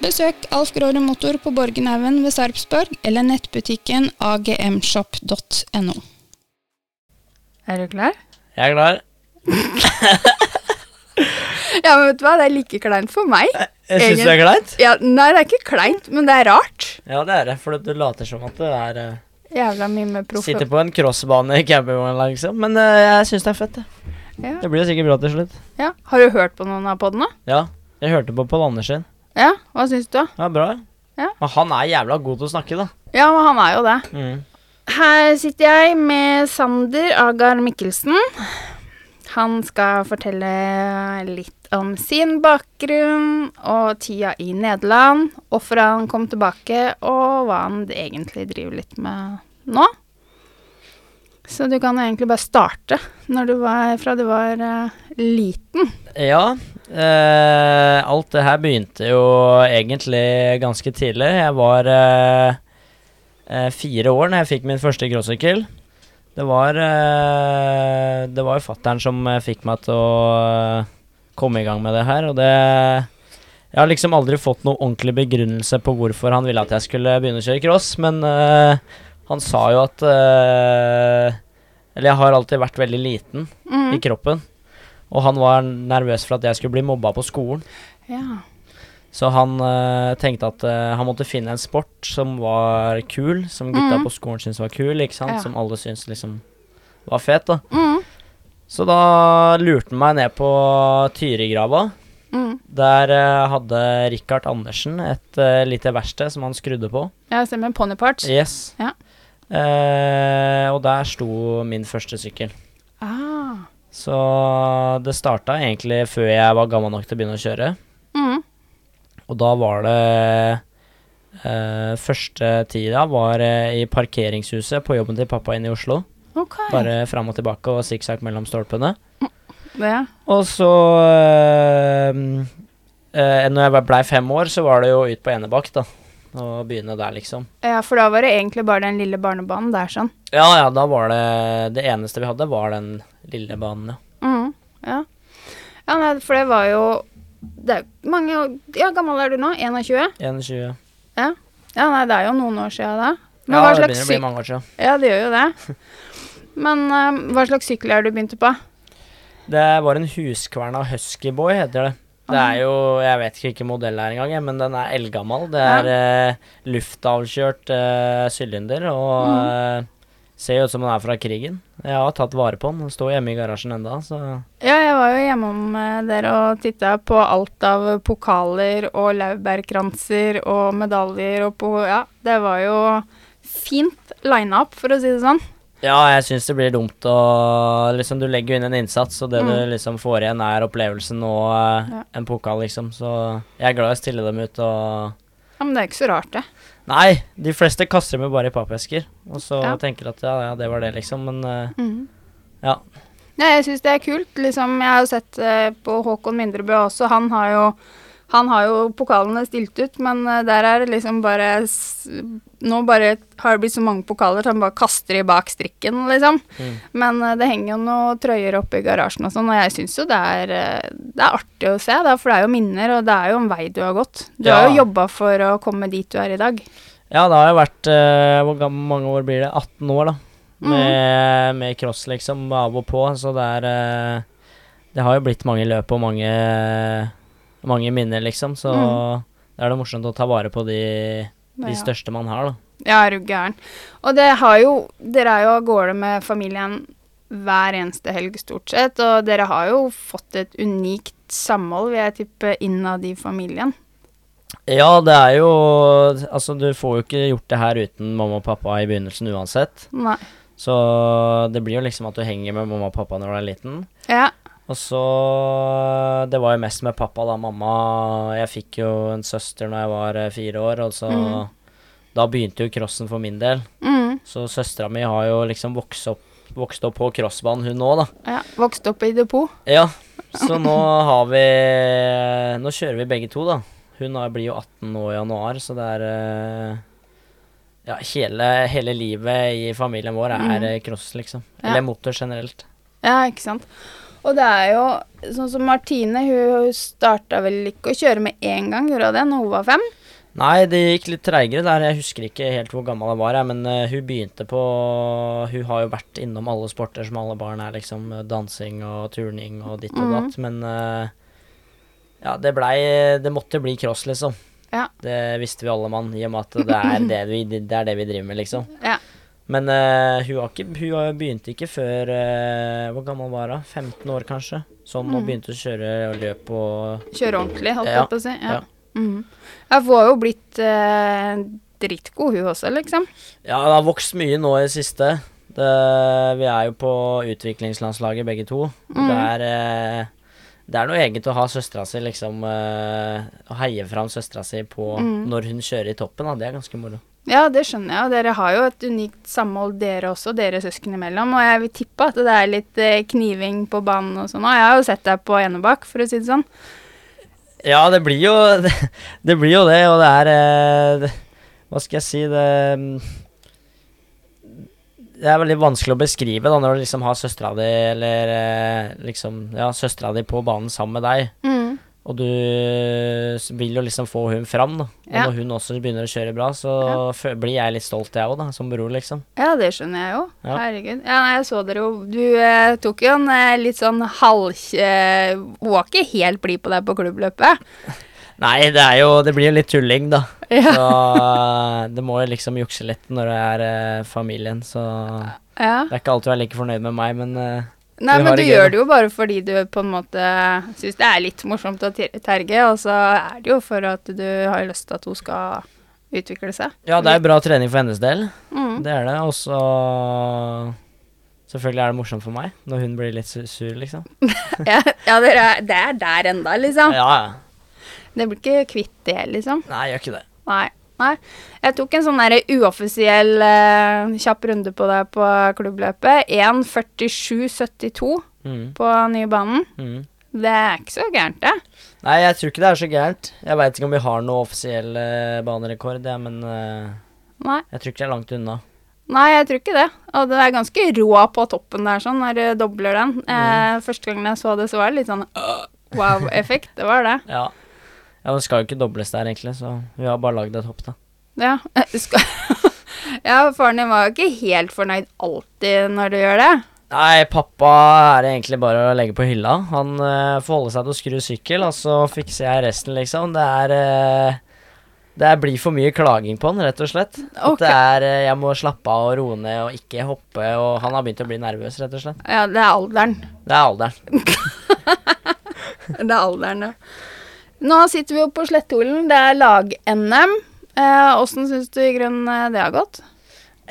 Besøk Alf Gråre Motor på Borgenhaugen ved Sarpsborg eller nettbutikken agmshop.no. Er du klar? Jeg er klar. Ja, men vet du hva, det er like kleint for meg. Jeg syns det er kleint. Ja, nei, det er ikke kleint, men det er rart. Ja, det er det, for du later som at det er uh, Jævla mye med proffe. Sitter på en crossbane i campingvogn, liksom. Men uh, jeg syns det er fett, det. Ja. Det blir jo sikkert bra til slutt. ja. Har du hørt på noen av podene? Ja. Jeg hørte på Pål Andersen. Ja, hva syns du? da? Ja, bra. Ja. Men han er jævla god til å snakke, da. Ja, men han er jo det. Mm. Her sitter jeg med Sander Agar Mikkelsen. Han skal fortelle litt om sin bakgrunn og tida i Nederland, hvorfor han kom tilbake, og hva han egentlig driver litt med nå. Så du kan egentlig bare starte når du var, fra du var uh, liten. Ja. Eh, alt det her begynte jo egentlig ganske tidlig. Jeg var uh, uh, fire år når jeg fikk min første crossykkel. Det var uh, Det var fattern som fikk meg til å komme i gang med det her, og det Jeg har liksom aldri fått noen ordentlig begrunnelse på hvorfor han ville at jeg skulle begynne å kjøre cross, men han sa jo at Eller jeg har alltid vært veldig liten Mm. i kroppen, og han var nervøs for at jeg skulle bli mobba på skolen. Ja. Så han eh, tenkte at eh, han måtte finne en sport som var kul, som gutta mm. på skolen syntes var kul, ikke sant? Ja. Som alle syntes liksom var fet, da. Mm. Så da lurte han meg ned på Tyrigrava. Mm. Der eh, hadde Richard Andersen et lite verksted som han skrudde på. Ja, stemmer Ponyparts. Yes. Ja. Eh, og der sto min første sykkel. Ah. Så det starta egentlig før jeg var gammel nok til å begynne å kjøre. Mm. Og da var det eh, Første tida var eh, i parkeringshuset på jobben til pappa inne i Oslo. Okay. Bare fram og tilbake og sikksakk mellom stolpene. Ja. Og så eh, eh, Når jeg blei fem år, så var det jo ut på Enebakk, da. Og begynne der, liksom. Ja, for da var det egentlig bare den lille barnebanen der, sånn. Ja ja, da var det Det eneste vi hadde, var den lille banen, ja. Mm, ja. ja, nei, for det var jo Det er mange Ja, gammel er du nå? 21? 21. Ja, nei, det er jo noen år siden da. Men Ja, det begynner å bli mange år siden. Ja, det gjør jo det. Men eh, hva slags sykkel er du begynte på? Det var en Huskverna Huskyboy, heter det. Det er jo Jeg vet ikke hvilken modell det er engang, men den er eldgammel. Det er eh, luftavkjørt eh, sylinder og Mm. Ser jo ut som han er fra krigen. Jeg har tatt vare på han. Han står hjemme i garasjen enda, så Ja, jeg var jo hjemme om eh, dere og titta på alt av pokaler og laurbærkranser og medaljer og på Ja, det var jo fint line-up, for å si det sånn. Ja, jeg syns det blir dumt å Liksom, du legger jo inn en innsats, og det du liksom får igjen, er opplevelsen og eh, Mm. Ja. en pokal, liksom. Så jeg er glad i å stille dem ut og Ja, Men det er ikke så rart, det. Nei, de fleste kaster dem jo bare i pappesker, og så Ja. tenker at ja, ja, det var det, liksom. Men eh, Mhm. ja. Nei, jeg syns det er kult. Liksom, jeg har jo sett uh, på Håkon Mindrebø også. Han har jo han har jo pokalene stilt ut, men eh, der er det liksom bare Nå bare har det blitt så mange pokaler, så han bare kaster de bak strikken, liksom. Mm. Men eh, det henger jo noen trøyer oppe i garasjen og sånn, og jeg syns jo det er, eh, det er artig å se, da, for det er jo minner, og det er jo en vei du har gått. Du har jo Ja. jobba for å komme dit du er i dag. Ja, det har jo vært eh, Hvor mange år blir det? 18 år, da. Mm. Med, med cross, liksom, av og på. Så det er eh, Det har jo blitt mange løp og mange Mange minner, liksom. Så Mm. det er det morsomt å ta vare på de, de største man har, da. Ja, er du gæren. Og det har jo Dere er jo av gårde med familien hver eneste helg, stort sett. Og dere har jo fått et unikt samhold, vil jeg tippe, innad i familien. Ja, det er jo Altså, du får jo ikke gjort det her uten mamma og pappa i begynnelsen uansett. Nei. Så det blir jo liksom at du henger med mamma og pappa når du er liten. Ja. Og så Det var jo mest med pappa, da. Mamma Jeg fikk jo en søster når jeg var eh, fire år, og så mm. Da begynte jo crossen for min del. Mm. Så søstera mi har jo liksom vokst opp, vokst opp på crossbanen, hun òg, da. ja. Vokst opp i depot. Ja, så nå har vi Nå kjører vi begge to, da. Hun blir jo 18 nå i januar, så det er eh, Ja, hele, hele livet i familien vår er Mhm. eh, cross, liksom. Ja. Eller motor generelt. Ja, ikke sant. Og det er jo sånn som Martine, hun starta vel ikke å kjøre med en gang, gjorde hun det, når hun var fem? Nei, det gikk litt treigere der. Jeg husker ikke helt hvor gammel jeg var, jeg, men uh, hun begynte på Hun har jo vært innom alle sporter som alle barn er, liksom. eh, Dansing og turning og ditt og Mhm. datt. Men uh, ja, det blei Det måtte bli cross, liksom. Ja. Det visste vi alle mann, i og med at det er det vi, det er det vi driver med, liksom. Ja. Men uh, hun, har ikke, hun begynte ikke før uh, Hvor gammel var hun? 15 år, kanskje? Sånn, og Mhm. begynte å kjøre og løp og Kjøre ordentlig, holdt Ja, jeg på å si. Ja. ja. Mm. Jeg var jo blitt uh, dritgod, hun også, liksom. Ja, hun har vokst mye nå i det siste. Det, vi er jo på utviklingslandslaget begge to. Mm. Det er eh, Det er noe eget å ha søstera si, liksom eh, Å heie fram søstera si på Mm. når hun kjører i toppen, da. Det er ganske moro. Ja, det skjønner jeg, og dere har jo et unikt samhold dere også, dere søsken imellom, og jeg vil tippe at det er litt eh, kniving på banen og sånn, og jeg har jo sett deg på Enebakk, for å si det sånn. Ja, det blir jo det, det blir jo det, og det er eh, det, Hva skal jeg si Det Det er veldig vanskelig å beskrive da når du liksom har søstera di, eller eh, liksom Ja, søstera di på banen sammen med deg. Mm. Og du vil jo liksom få hun fram, da. Og Ja. når hun også begynner å kjøre bra, så ja. blir jeg litt stolt, jeg òg, da, som bror, liksom. Ja, det skjønner jeg jo. Ja. Herregud. Ja, nei, jeg så dere jo Du eh, tok jo en eh, litt sånn halv... Eh, hun var ikke helt blid på deg på klubbløpet. Nei, det er jo Det blir jo litt tulling, da. Ja. Så eh, det må jo liksom jukse litt når det er eh, familien, så ja. Det er ikke alltid du er like fornøyd med meg, men eh, Nei, men du gøy, gjør det jo bare fordi du på en måte syns det er litt morsomt å terge, og så er det jo for at du har lyst til at hun skal utvikle seg. ja, det er bra trening for hennes del. Mm. Det er det. Og så Selvfølgelig er det morsomt for meg når hun blir litt sur, liksom. Ja, ja det, er, det er der enda, liksom. Ja, ja. Det blir ikke kvitt det, liksom. Nei, jeg gjør ikke det. Nei. Nei. Jeg tok en sånn der uoffisiell eh, kjapp runde på deg på klubbløpet. 1.47,72 Mm, på nye banen. mm. Det er ikke så gærent, det. Nei, jeg tror ikke det er så gærent. Jeg veit ikke om vi har noe offisiell eh, banerekord, ja, men eh, jeg tror ikke det er langt unna. Nei, jeg tror ikke det. Og det er ganske rå på toppen der, sånn, når du dobler den. Eh, første gangen jeg så det, så var det litt sånn øh, wow-effekt. Det var det. Ja. Ja, det skal jo ikke dobles der, egentlig, så vi har bare lagd et hopp, da. Ja. eh, ja, faren din var jo ikke helt fornøyd alltid når du gjør det. Nei, pappa er det egentlig bare å legge på hylla. Han uh, får holde seg til å skru sykkel, og så fikser jeg resten, liksom. Det er eh, Det blir for mye klaging på han, rett og slett. At det er Jeg må slappe av og roe ned og ikke hoppe, og han har begynt å bli nervøs, rett og slett. Ja, det er alderen. Det er alderen. Det er alderen, ja. Nå sitter vi jo på Slettholen. Det er lag-NM. Eh, Åssen syns du i grunnen eh, det har gått?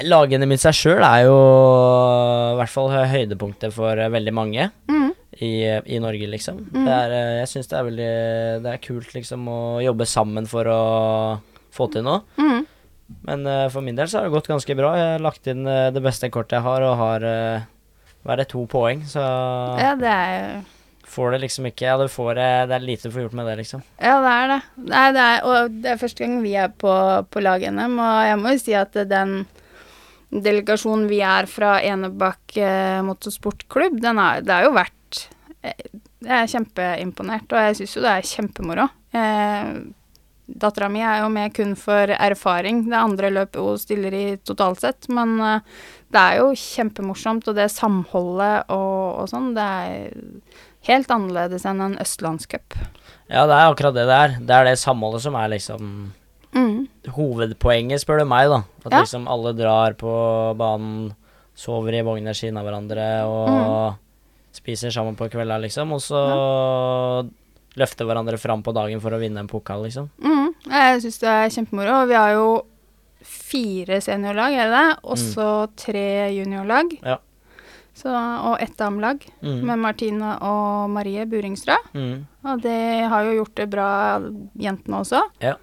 Lag-NM i seg sjøl er jo i hvert fall høydepunktet for eh, veldig mange Mm. i, i Norge, liksom. Mm. Det er, eh, jeg syns det er veldig Det er kult, liksom, å jobbe sammen for å få til noe. Mm. Men uh, for min del så har det gått ganske bra. Jeg har lagt inn uh, det beste kortet jeg har, og har uh, hva er det, to poeng, så Ja, det er får det liksom ikke Ja, får det Det er lite du får gjort med det, liksom. Ja, det er det. Nei, det er, og det er første gang vi er på, på lag-NM, og jeg må jo si at den delegasjonen vi er fra Enebakk eh, motorsportklubb, den er, det er jo verdt eh, Jeg er kjempeimponert, og jeg syns jo det er kjempemoro. Eh, Dattera mi er jo med kun for erfaring. Det andre løpet hun stiller i totalt sett. Men eh, det er jo kjempemorsomt, og det samholdet og, og sånn, det er helt annerledes enn en østlandscup. Ja, det er akkurat det det er. Det er det samholdet som er liksom Mm. hovedpoenget, spør du meg, da. At Ja. liksom alle drar på banen, sover i vogner siden av hverandre og Mm. spiser sammen på kvelda, liksom. Og så løfter hverandre fram på dagen for å vinne en pokal, liksom. Mm, jeg syns det er kjempemoro. Vi har jo fire seniorlag, er det det? Og så tre juniorlag. Mm. Ja. Så, og ett damelag Mm. med Martine og Marie Buringsrød. Mm. Og de har jo gjort det bra, jentene også. Ja.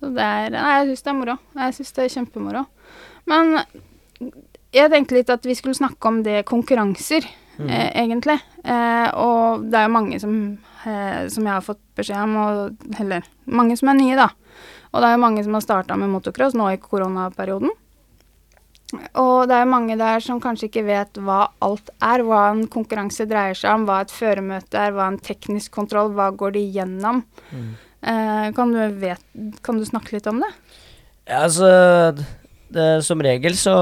Så det er Nei, jeg syns det er moro. Jeg syns det er kjempemoro. Men jeg tenkte litt at vi skulle snakke om det konkurranser, Mm. eh, egentlig. Eh, og det er jo mange som, eh, som jeg har fått beskjed om, og heller mange som er nye, da. Og det er jo mange som har starta med motocross nå i koronaperioden. Og det er mange der som kanskje ikke vet hva alt er, hva en konkurranse dreier seg om, hva et føremøte er, hva en teknisk kontroll, hva går de gjennom. Mm. Eh, kan, du vet, kan du snakke litt om det? Ja, altså det, Som regel så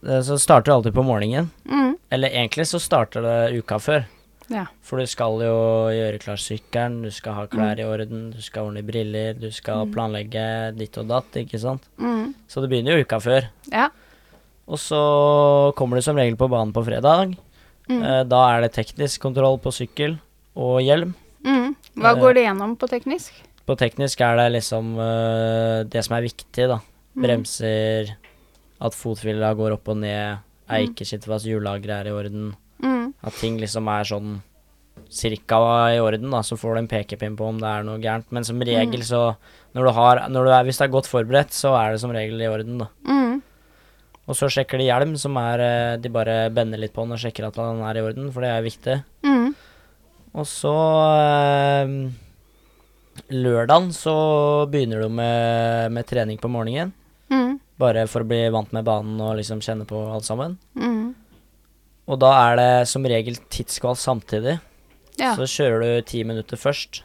det, Så starter det alltid på morgenen. Mm. Eller egentlig så starter det uka før. Ja. For du skal jo gjøre klar sykkelen, du skal ha klær i orden, du skal ordne briller, du skal planlegge ditt og datt, ikke sant. Mm. Så det begynner jo uka før. Ja. Og så kommer du som regel på banen på fredag. Mm. Eh, da er det teknisk kontroll på sykkel og hjelm. Mm. Hva Eh, går det gjennom på teknisk? På teknisk er det liksom eh, det som er viktig, da. Mm. Bremser, at fotfilla går opp og ned, Mm. fast, hjullageret er i orden. Mm. At ting liksom er sånn cirka i orden, da, så får du en pekepinn på om det er noe gærent. Men som regel så når du har, når du er, Hvis det er godt forberedt, så er det som regel i orden, da. Mm. Og så sjekker de hjelm, som er eh, De bare bender litt på den og sjekker at den er i orden, for det er viktig. Mm. Og så øh, Lørdagen så begynner du med, med trening på morgenen. Mm. Bare for å bli vant med banen og liksom kjenne på alt sammen. Mm. Og da er det som regel tidskval samtidig. Ja. Så kjører du ti minutter først.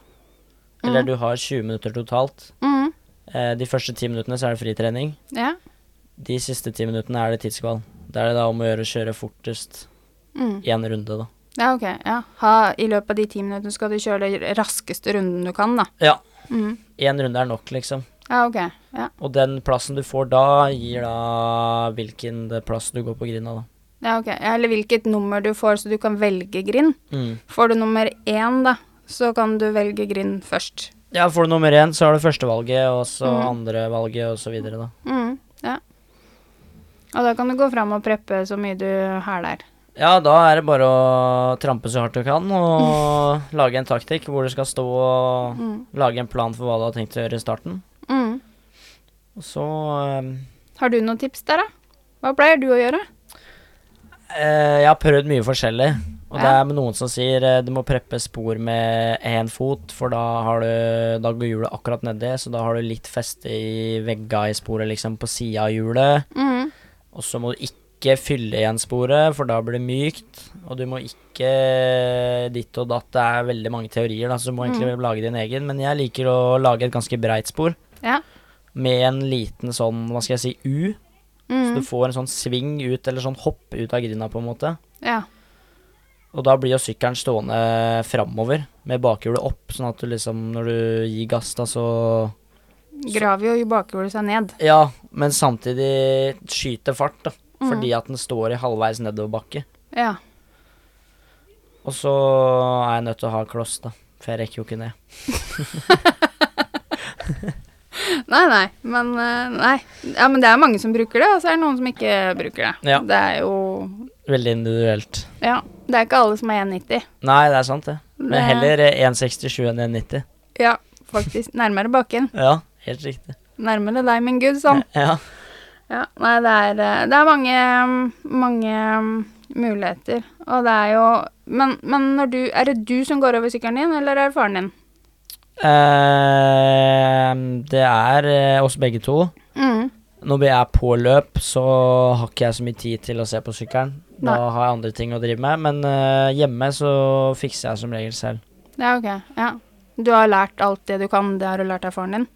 Eller Mm. du har 20 minutter totalt. Mm. Eh, de første ti minuttene så er det fritrening. Ja. De siste ti minuttene er det tidskval. Da er det da om å gjøre å kjøre fortest Mm. én runde, da. Ja, ok. Ja. Ha, I løpet av de ti minuttene skal du kjøre den raskeste runden du kan, da. Ja. Mm. Én runde er nok, liksom. Ja, ok. Ja. Og den plassen du får da, gir da hvilken plass du går på grinda, da. Ja, ok. Eller hvilket nummer du får, så du kan velge grind. Mm. Får du nummer én, da, så kan du velge grind først. Ja, får du nummer én, så har du førstevalget, og så Mm. andrevalget, og så videre, da. Mm. Ja. Og da kan du gå fram og preppe så mye du hæler. Ja, da er det bare å trampe så hardt du kan, og lage en taktikk hvor du skal stå og Mm. lage en plan for hva du har tenkt å gjøre i starten. Mm. Og så um, Har du noen tips der, da? Hva pleier du å gjøre? Eh, Jeg har prøvd mye forskjellig. Og det er noen som sier eh, du må preppe spor med én fot, for da har du Da går hjulet akkurat nedi, så da har du litt feste i vegga i sporet, liksom på sida av hjulet. Mm. Og så må du ikke fylle igjen sporet, for da blir det mykt. Og du må ikke ditt og datt. Det er veldig mange teorier, da, så du må egentlig lage din egen. Men jeg liker å lage et ganske breit spor. Ja. Med en liten sånn, hva skal jeg si, U. Så du får en sånn sving ut, eller sånn hopp ut av grinda, på en måte. Ja. Og da blir jo sykkelen stående framover, med bakhjulet opp, sånn at du liksom, når du gir gass, da, så Graver jo bakhjulet seg ned. Ja, men samtidig skyter fart, da. Mm. Fordi at den står i halvveis nedoverbakke. Ja. Og så er jeg nødt til å ha kloss, da. For jeg rekker jo ikke ned. Nei, nei, men eh, Nei. Ja, men det er mange som bruker det, og så er det noen som ikke bruker det. Ja. Det er jo Veldig individuelt. Ja. Det er ikke alle som er 1,90. Nei, det er sant, det. Men Det- heller eh, 1,67 enn 1,90. Ja, faktisk. Nærmere bakken. Ja, helt riktig. Nærmere deg, min gud, sånn. Ja. Ja, nei, det er, eh, det er mange, mange mm, muligheter. Og det er jo Men, men når du Er det du som går over sykkelen din, eller er det faren din? Eh, det er eh, oss begge to. Mm. Når vi er på løp, så har ikke jeg så mye tid til å se på sykkelen. Da Nei. har jeg andre ting å drive med. Men uh, hjemme så fikser jeg som regel selv. Ja, ok. Ja. Du har lært alt det du kan, det har du lært av faren din?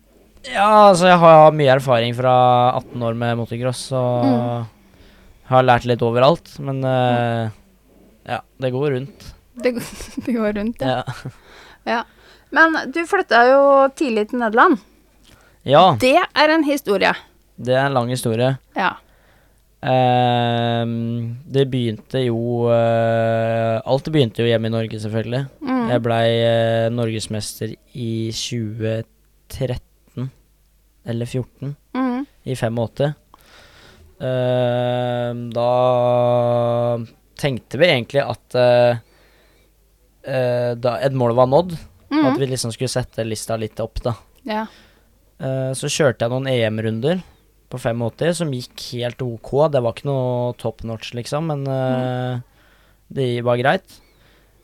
Ja, altså jeg har mye erfaring fra 18 år med motocross, og Mm. har lært litt overalt. Men eh, ja, det går rundt. Det, går- det går rundt, ja. Ja. ja. Men du flytta jo tidlig til Nederland. ja, Det er en historie. det er en lang historie. Ja. Ehm, det begynte jo eh, Alt begynte jo hjemme i Norge, selvfølgelig. Mm. Jeg blei uh, norgesmester i 2013 eller 14, Mm. i 85. Ehm, da tenkte vi egentlig at eh, da et mål var nådd, Mm. at vi liksom skulle sette lista litt opp, da. Ja. Uh, så kjørte jeg noen EM-runder på 85 som gikk helt ok. Det var ikke noe top notch, liksom, men eh, det var greit.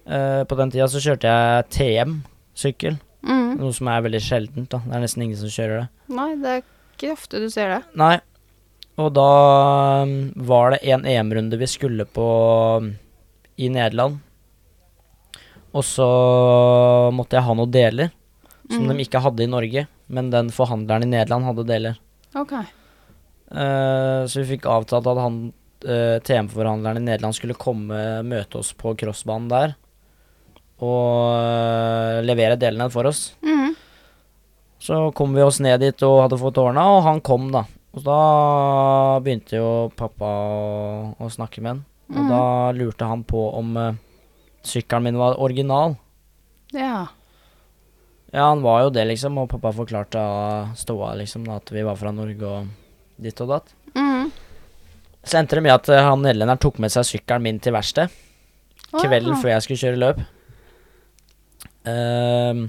Uh, på den tida så kjørte jeg TM-sykkel, Mm. noe som er veldig sjeldent. da. Det er nesten ingen som kjører det. Nei, det er ikke ofte du ser det. Nei. Og da mm, var det en EM-runde vi skulle på mm, i Nederland. Og så måtte jeg ha noen deler som Mm. de ikke hadde i Norge, men den forhandleren i Nederland hadde deler. Ok. Uh, så vi fikk avtalt at han uh, TM-forhandleren i Nederland skulle komme møte oss på crossbanen der. Og uh, levere delene for oss. Mm. Så kom vi oss ned dit og hadde fått ordna, og han kom, da. Og da begynte jo pappa å, å snakke med han. Og mm. da lurte han på om uh, sykkelen min var original. Ja. Ja, han var jo det, liksom, og pappa forklarte ståa, liksom, at vi var fra Norge og ditt og datt. Mm. Så endte det med at eh, han nederlenderen tok med seg sykkelen min til verkstedet kvelden før jeg skulle kjøre løp. Ehm,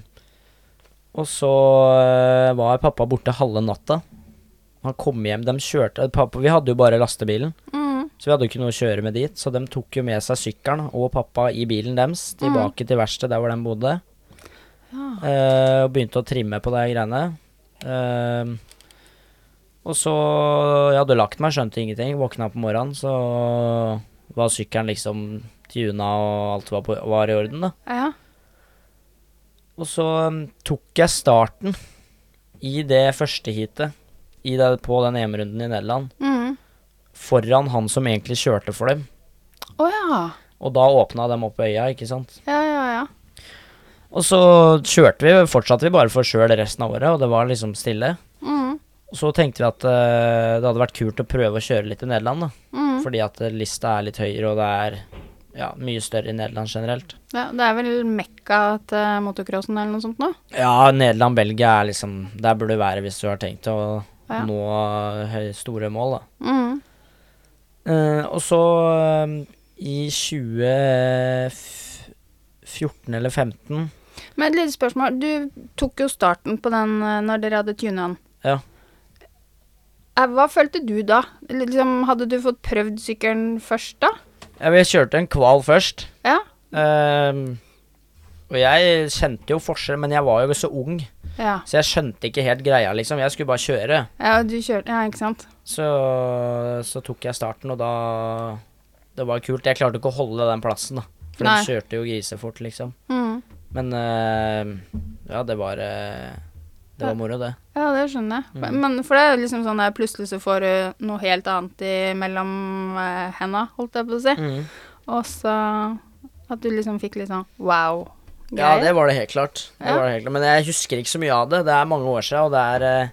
og så eh, var pappa borte halve natta. Han kom hjem, de kjørte pappa, Vi hadde jo bare lastebilen, Mm. Så vi hadde jo ikke noe å kjøre med dit. Så de tok jo med seg sykkelen og pappa i bilen deres tilbake til verkstedet der hvor de bodde. Ja. Uh, og begynte å trimme på de greiene. Uh, og så Jeg hadde lagt meg, skjønte ingenting. Våkna på morgenen, så var sykkelen liksom tuna og alt var, på, var i orden, da. ja. Og så um, tok jeg starten i det første heatet i det, på den EM-runden i Nederland Mm. Foran han som egentlig kjørte for dem. Oh, ja. Og da åpna dem opp øya, ikke sant. Ja, ja, ja. Og så kjørte vi, fortsatte vi bare for sjøl resten av året, og det var liksom stille. Mm. Og så tenkte vi at uh, det hadde vært kult å prøve å kjøre litt i Nederland, da. Mm. Fordi at eh, lista er litt høyere, og det er ja, mye større i Nederland generelt. ja. Det er vel mekka til motocrossen eller noe sånt nå? Ja, Nederland, Belgia er liksom Der burde du være hvis du har tenkt å Ja. nå eh, store mål, da. Mm. Eh, og så eh, i 2014 eller 2015 Men et lite spørsmål. Du tok jo starten på den eh, når dere hadde tuna den. Ja. Hva følte du da? Liksom, hadde du fått prøvd sykkelen først da? ja, Vi kjørte en kval først. Ja. Ehm, og jeg kjente jo forskjell, men jeg var jo så ung, Ja. så jeg skjønte ikke helt greia, liksom. Jeg skulle bare kjøre. Ja, du kjørte Ja, ikke sant? Så, så tok jeg starten, og da Det var kult. Jeg klarte ikke å holde den plassen, da. For Nei. den kjørte jo grisefort, liksom. Mm. Men uh, ja, det var eh, Det var moro, det. Ja, det skjønner jeg. Mm. Men for det er liksom sånn at plutselig så får du noe helt annet i mellom uh, henda, holdt jeg på å si. Mm. Og så at du liksom fikk litt sånn wow. Ja, det var det helt klart. Det Ja. var det helt klart. Men jeg husker ikke så mye av det. Det er mange år siden, og det er eh,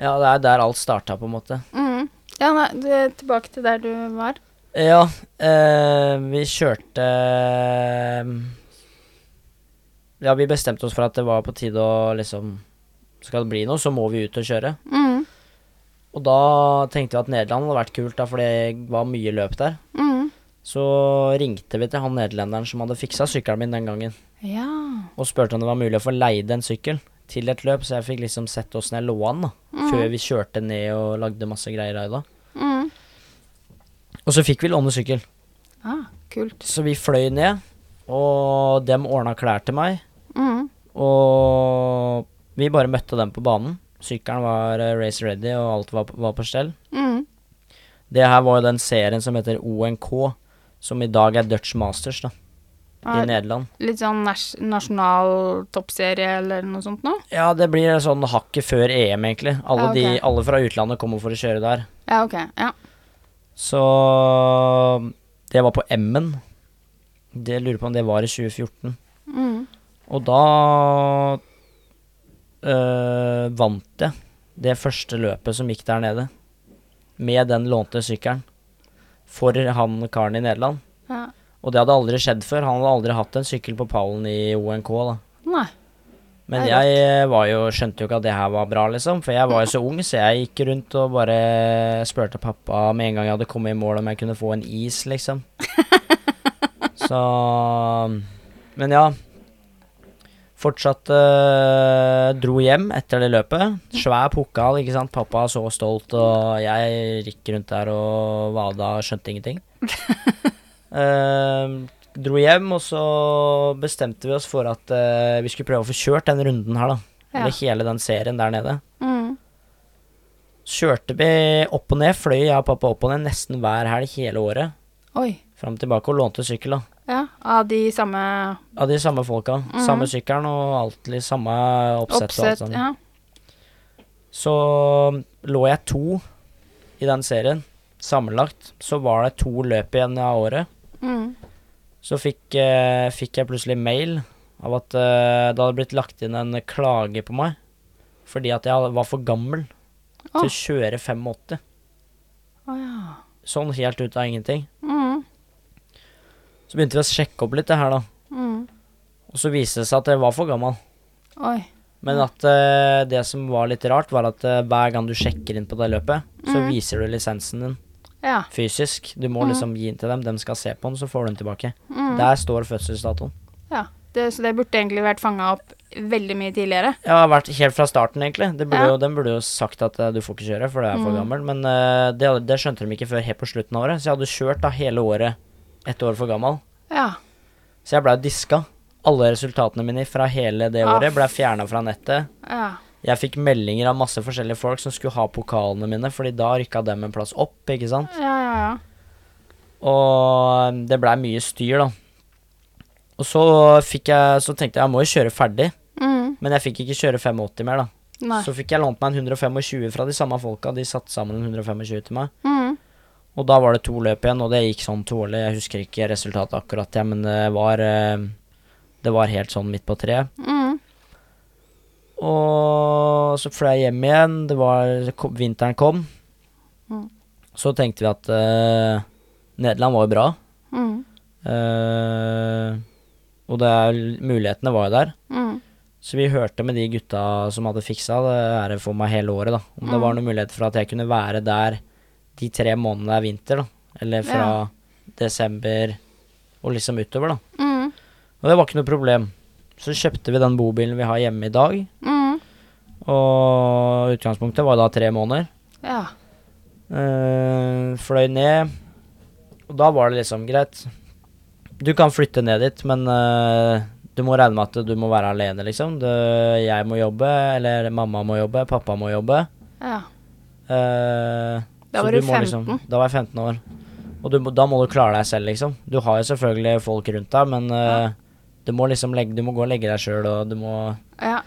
Ja, det er der alt starta, på en måte. Mm. Ja, nei, du, tilbake til der du var. Ja, eh, vi kjørte Ja, vi bestemte oss for at det var på tide å liksom skal det bli noe, så må vi ut og kjøre. Mm. Og da tenkte vi at Nederland hadde vært kult, da, for det var mye løp der. Mm. Så ringte vi til han nederlenderen som hadde fiksa sykkelen min den gangen, Ja. og spurte om det var mulig å få leid en sykkel til et løp, så jeg fikk liksom sett åssen jeg lå an, da. Før vi kjørte ned og lagde masse greier av det. Mm. Og så fikk vi låne sykkel. Ah, kult. Så vi fløy ned, og dem ordna klær til meg. Mm. Og vi bare møtte dem på banen. Sykkelen var eh, race ready, og alt var, var på stell. Mm. Det her var jo den serien som heter ONK, som i dag er Dutch Masters, da. I Nederland. Litt sånn nas nasjonal toppserie eller noe sånt noe? Ja, det blir sånn hakket før EM, egentlig. Alle, Ja, okay. de, alle fra utlandet kommer for å kjøre der. Ja, ok. Ja. Så det var på M-en. Det lurer på om det var i 2014. Mm. Og da øh, vant jeg det første løpet som gikk der nede. Med den lånte sykkelen. For han karen i Nederland. ja. Og det hadde aldri skjedd før. Han hadde aldri hatt en sykkel på pallen i ONK. da. Nei. Men er jeg eh, var jo, skjønte jo ikke at det her var bra, liksom. For jeg var jo så ung, så jeg gikk rundt og bare spurte pappa med en gang jeg hadde kommet i mål om jeg kunne få en is, liksom. så Men ja. Fortsatt øh, dro hjem etter det løpet. Svær pokal, ikke sant. Pappa så stolt, og jeg gikk rundt der og vada og skjønte ingenting. Eh, dro hjem, og så bestemte vi oss for at uh, vi skulle prøve å få kjørt den runden her, da. Ja. Eller hele den serien der nede. Mm. Kjørte vi opp og ned, fløy jeg og pappa opp og ned nesten hver helg hele året. Oi. Fram og tilbake og lånte sykkel, da. Ja, av de samme Av de samme folka. Mhm. Samme sykkelen og alltid samme oppsett. og alt sånt. Ja. Så lå jeg to i den serien. Sammenlagt så var det to løp igjen av året. Mm. Så fikk, eh, fikk jeg plutselig mail av at eh, det hadde blitt lagt inn en klage på meg. Fordi at jeg var for gammel til Å. kjøre 85. Oh, ja. Sånn helt ut av ingenting. Mm. Så begynte vi å sjekke opp litt det her, da. Mm. Og så viste det seg at jeg var for gammel. Oi. Men at uh, det som var litt rart, var at uh, hver gang du sjekker inn på det løpet, så Mhm. viser du lisensen din Ja. fysisk. Du må mm. liksom gi den til dem, de skal se på den, så får du den tilbake. Mm. Der står fødselsdatoen. ja. Det, så det burde egentlig vært fanga opp veldig mye tidligere. Ja, vært helt fra starten, egentlig. Det burde Ja. jo, den burde jo sagt at eh, du får ikke kjøre, for du er for mm. gammel. Men uh, det, det skjønte de ikke før helt på slutten av året. Så jeg hadde kjørt da hele året ett år for gammel. Ja. Så jeg blei diska. Alle resultatene mine fra hele det året blei fjerna fra nettet. Ja. Jeg fikk meldinger av masse forskjellige folk som skulle ha pokalene mine, fordi da rykka dem en plass opp, ikke sant. Ja, ja, ja. Og det blei mye styr, da. Og så fikk jeg Så tenkte jeg jeg må jo kjøre ferdig, Mm. men jeg fikk ikke kjøre 85 mer, da. Nei. Så fikk jeg lånt meg en 125 fra de samme folka. De satte sammen en 125 til meg. Mm. Og da var det to løp igjen, og det gikk sånn tålelig. Jeg husker ikke resultatet akkurat, ja, men det var eh, Det var helt sånn midt på treet. Mm. Og så fløy jeg hjem igjen. Det var Vinteren kom. Mm. Så tenkte vi at uh, Nederland var jo bra. Mm. Uh, og det mulighetene var jo der. Mm. Så vi hørte med de gutta som hadde fiksa det her for meg hele året, da. Om det Mm. var noen muligheter for at jeg kunne være der de tre månedene det er vinter, da. Eller fra Ja. desember og liksom utover, da. Mm. Og det var ikke noe problem. Så kjøpte vi den bobilen vi har hjemme i dag. Mm. Og utgangspunktet var da tre måneder. Ja. Uh, fløy ned. Og da var det liksom greit. Du kan flytte ned dit, men uh, du må regne med at du må være alene, liksom. Du, jeg må jobbe, eller mamma må jobbe, pappa må jobbe. ja. Uh, Da var du må 15. da var jeg 15 år. Og du, da må du klare deg selv, liksom. Du har jo selvfølgelig folk rundt deg, men eh, du må liksom legge, du må gå og legge deg sjøl, og du må Ja.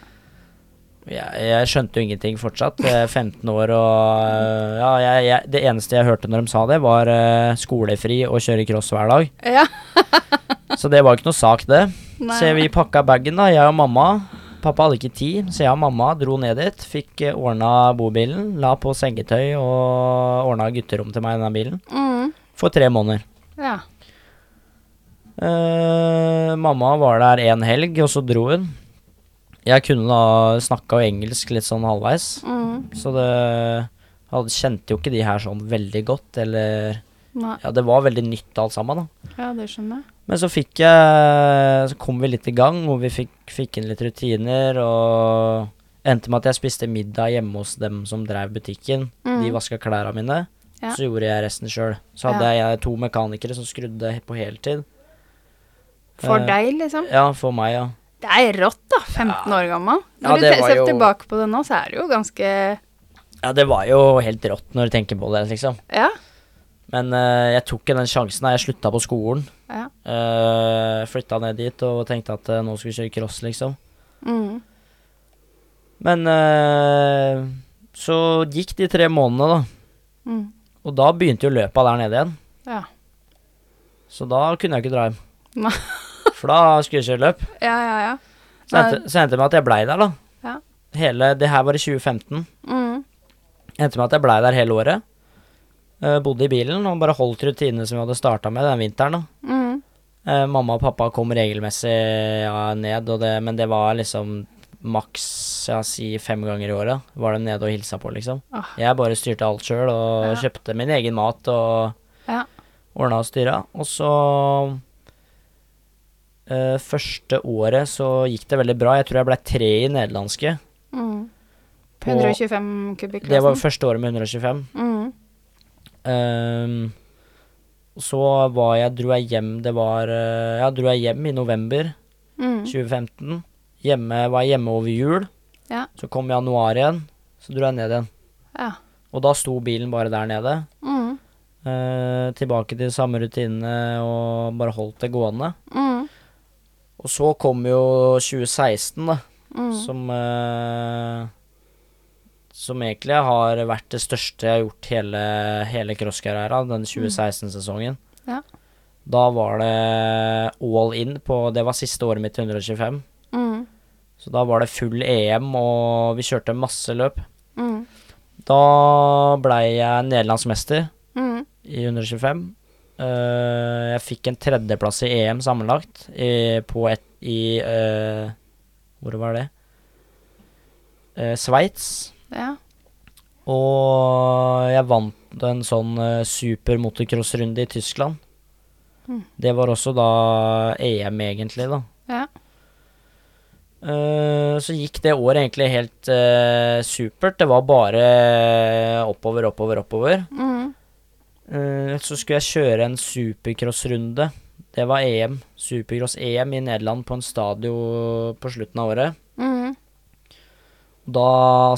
jeg, jeg skjønte jo ingenting fortsatt. Jeg er 15 år og øh, Ja, jeg, jeg, det eneste jeg hørte når de sa det, var uh, skolefri og kjøre cross hver dag. ja. Så det var ikke noe sak, det. Nei. Så vi pakka bagen, da, jeg og mamma. Pappa hadde ikke tid, så jeg og mamma dro ned dit. Fikk øh, ordna bobilen, la på sengetøy og ordna gutterom til meg i denne bilen. Mm. For tre måneder. Ja. Eh, mamma var der en helg, og så dro hun. Jeg kunne da snakka engelsk litt sånn halvveis, Mm. så det hadde, kjente jo ikke de her sånn veldig godt, eller Nei. Ja, det var veldig nytt alt sammen, da. Ja, det skjønner jeg. Men så fikk jeg Så kom vi litt i gang, hvor vi fikk, fikk inn litt rutiner, og endte med at jeg spiste middag hjemme hos dem som drev butikken. Mm. De vaska klærne mine. Ja. Så gjorde jeg resten sjøl. Så hadde jeg to mekanikere som skrudde på heltid. For Eh, deg, liksom. Ja, for meg, ja. Det er rått, da. 15 år gammel. Når ja, du ser jo- tilbake på det nå, så er det jo ganske Ja, det var jo helt rått når du tenker på det, liksom. Ja. Men uh, jeg tok ikke den sjansen da jeg slutta på skolen. Ja. Uh, flytta ned dit og tenkte at uh, nå skal vi kjøre cross, liksom. Mm. Men uh, så gikk de tre månedene, da. Mm. Og da begynte jo løpet der nede igjen. Ja. Så da kunne jeg ikke dra hjem. Nei. For da skulle jeg kjøre løp. Ja, ja, ja. Så endte, så endte det med at jeg blei der, da. Ja. Hele, det her var i 2015. Mm. Endte med at jeg blei der hele året. Uh, bodde i bilen og bare holdt rutinene som vi hadde starta med den vinteren. da. Mm. Uh, mamma og pappa kom regelmessig ja, ned, og det, men det var liksom maks ja, si fem ganger i året. Var de nede og hilsa på, liksom. Ah. Jeg bare styrte alt sjøl og Ja. kjøpte min egen mat og Ja. ordna og styra. Og så eh, Første året så gikk det veldig bra. Jeg tror jeg ble tre i nederlandske. Mm. På- 125 Det var første året med 125. Mm. Ehm, så var jeg, dro jeg hjem Det var eh, Ja, dro jeg hjem i november Mm. 2015. Hjemme, var jeg hjemme over jul. Ja. Så kom januar igjen. Så dro jeg ned igjen. Ja. Og da sto bilen bare der nede. Mm. Eh, tilbake til samme rutinene og bare holdt det gående. Mm. Og så kom jo 2016, da. Mm. Som eh, Som egentlig har vært det største jeg har gjort hele, hele crosskarrieren, den 2016-sesongen. Ja. Da var det all in på Det var siste året mitt 125. Mm. Så da var det full EM, og vi kjørte masse løp. Mm. Da blei jeg nederlandsmester Mm. i 125. Eh, jeg fikk en tredjeplass i EM sammenlagt i, på et i eh, Hvor var det? Uh, Sveits. Ja. Og jeg vant en sånn uh, super motocross-runde i Tyskland. Mm. Det var også da EM, egentlig, da. Ja. Uh, så gikk det året egentlig helt uh, supert. Det var bare oppover, oppover, oppover. Mm. Eh, så skulle jeg kjøre en supercross-runde. Det var EM. Supercross-EM i Nederland på en stadion på slutten av året. Mm. Da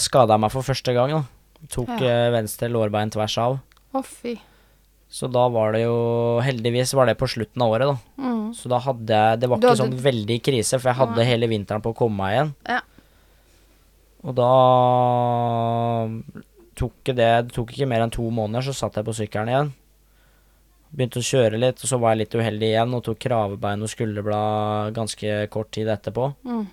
skada jeg meg for første gang. da. Tok Ja. eh, venstre lårbein tvers av. Å, fy. Så da var det jo Heldigvis var det på slutten av året, da. Mm. Så da hadde jeg Det var ikke hadde- sånn veldig krise, for jeg hadde hele vinteren på å komme meg igjen. Ja. Og da tok det Det tok ikke mer enn to måneder, så satt jeg på sykkelen igjen. Begynte å kjøre litt, og så var jeg litt uheldig igjen og tok kravebein og skulderblad ganske kort tid etterpå. Mm.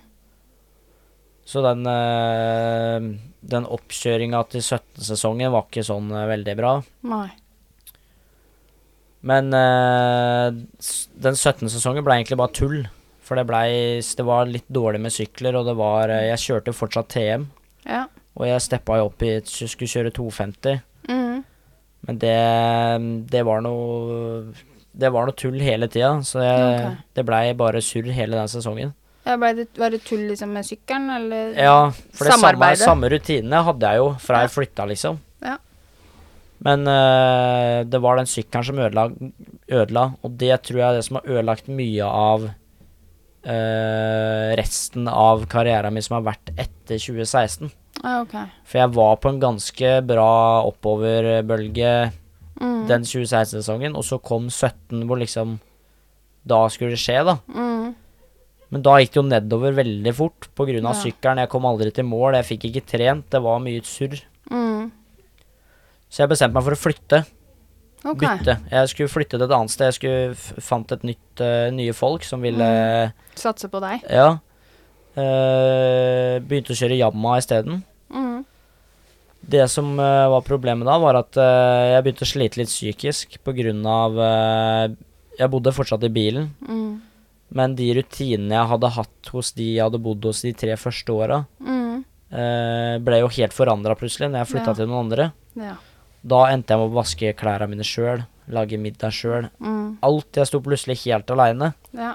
Så den, eh, den oppkjøringa til 17-sesongen var ikke sånn eh, veldig bra. Nei. Men eh, den 17-sesongen ble egentlig bare tull. For det ble, Det var litt dårlig med sykler, og det var Jeg kjørte fortsatt TM, Ja. Og jeg steppa jo opp i Skulle kjøre 250. Mm. Men det Det var noe Det var noe tull hele tida, så jeg, okay. det blei bare surr hele den sesongen. Ja, det, var det tull liksom med sykkelen, eller? Ja, for det samme, Samarbeidet. samme rutinene hadde jeg jo fra jeg flytta, liksom. Ja. Men eh, det var den sykkelen som ødela, ødela, og det tror jeg er det som har ødelagt mye av eh, resten av karrieren min som har vært etter 2016. Ah, ok. For jeg var på en ganske bra oppoverbølge Mm. den 2016-sesongen, og så kom 17 hvor liksom Da skulle det skje, da. Mm. Men da gikk det jo nedover veldig fort pga. Ja. sykkelen. Jeg kom aldri til mål, jeg fikk ikke trent, det var mye surr. Mm. Så jeg bestemte meg for å flytte. Okay. Bytte. Jeg skulle flytte til et annet sted. Jeg skulle fant et nytt, uh, nye folk som ville Satse på deg. Ja. Eh, begynte å kjøre Yamma isteden. Mm. Det som uh, var problemet da, var at uh, jeg begynte å slite litt psykisk av eh, Jeg bodde fortsatt i bilen. Mm. Men de rutinene jeg hadde hatt hos de jeg hadde bodd hos de tre første åra, Mm. uh, ble jo helt forandra plutselig når jeg flytta Ja. til noen andre. Ja. Da endte jeg med å vaske klærne mine sjøl, lage middag sjøl. Mm. Alt. Jeg sto plutselig helt aleine. Ja.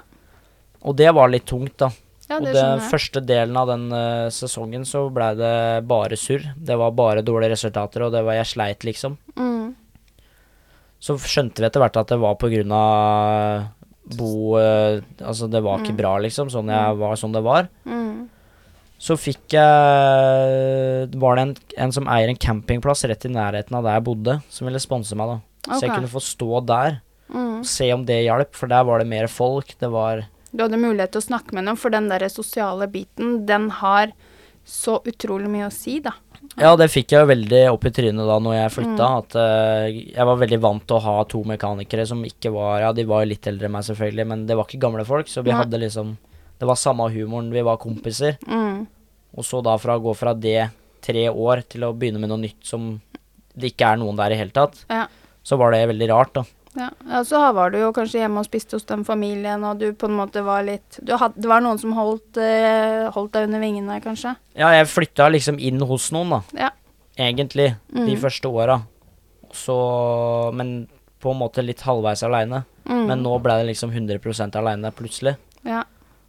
Og det var litt tungt, da. Ja, og den første delen av den uh, sesongen så blei det bare surr. Det var bare dårlige resultater, og det var jeg sleit, liksom. Mm. Så skjønte vi etter hvert at det var på grunn av bo uh, Altså, det var ikke Mm. bra, liksom. Sånn jeg var, sånn det var. Mm. Så fikk jeg Var det en, en som eier en campingplass rett i nærheten av der jeg bodde, som ville sponse meg, da. Så jeg kunne få stå der Mm. og se om det hjalp, for der var det mer folk. Det var Du hadde mulighet til å snakke med dem, for den der sosiale biten, den har så utrolig mye å si, da. Ja, det fikk jeg jo veldig opp i trynet da når jeg flytta. Mm. At uh, jeg var veldig vant til å ha to mekanikere som ikke var Ja, de var jo litt eldre enn meg, selvfølgelig, men det var ikke gamle folk, så vi ja. hadde liksom Det var samme humoren, vi var kompiser. Mm. Og så da fra å gå fra det tre år til å begynne med noe nytt som det ikke er noen der i hele tatt, Ja. så var det veldig rart, da. Ja, ja, så var du jo kanskje hjemme og spiste hos den familien, og du på en måte var litt du had, Det var noen som holdt, uh, holdt deg under vingene, kanskje? Ja, jeg flytta liksom inn hos noen, da. Ja. Egentlig. De Mm. første åra. Så Men på en måte litt halvveis aleine. Mm. Men nå ble det liksom 100 aleine plutselig. Ja.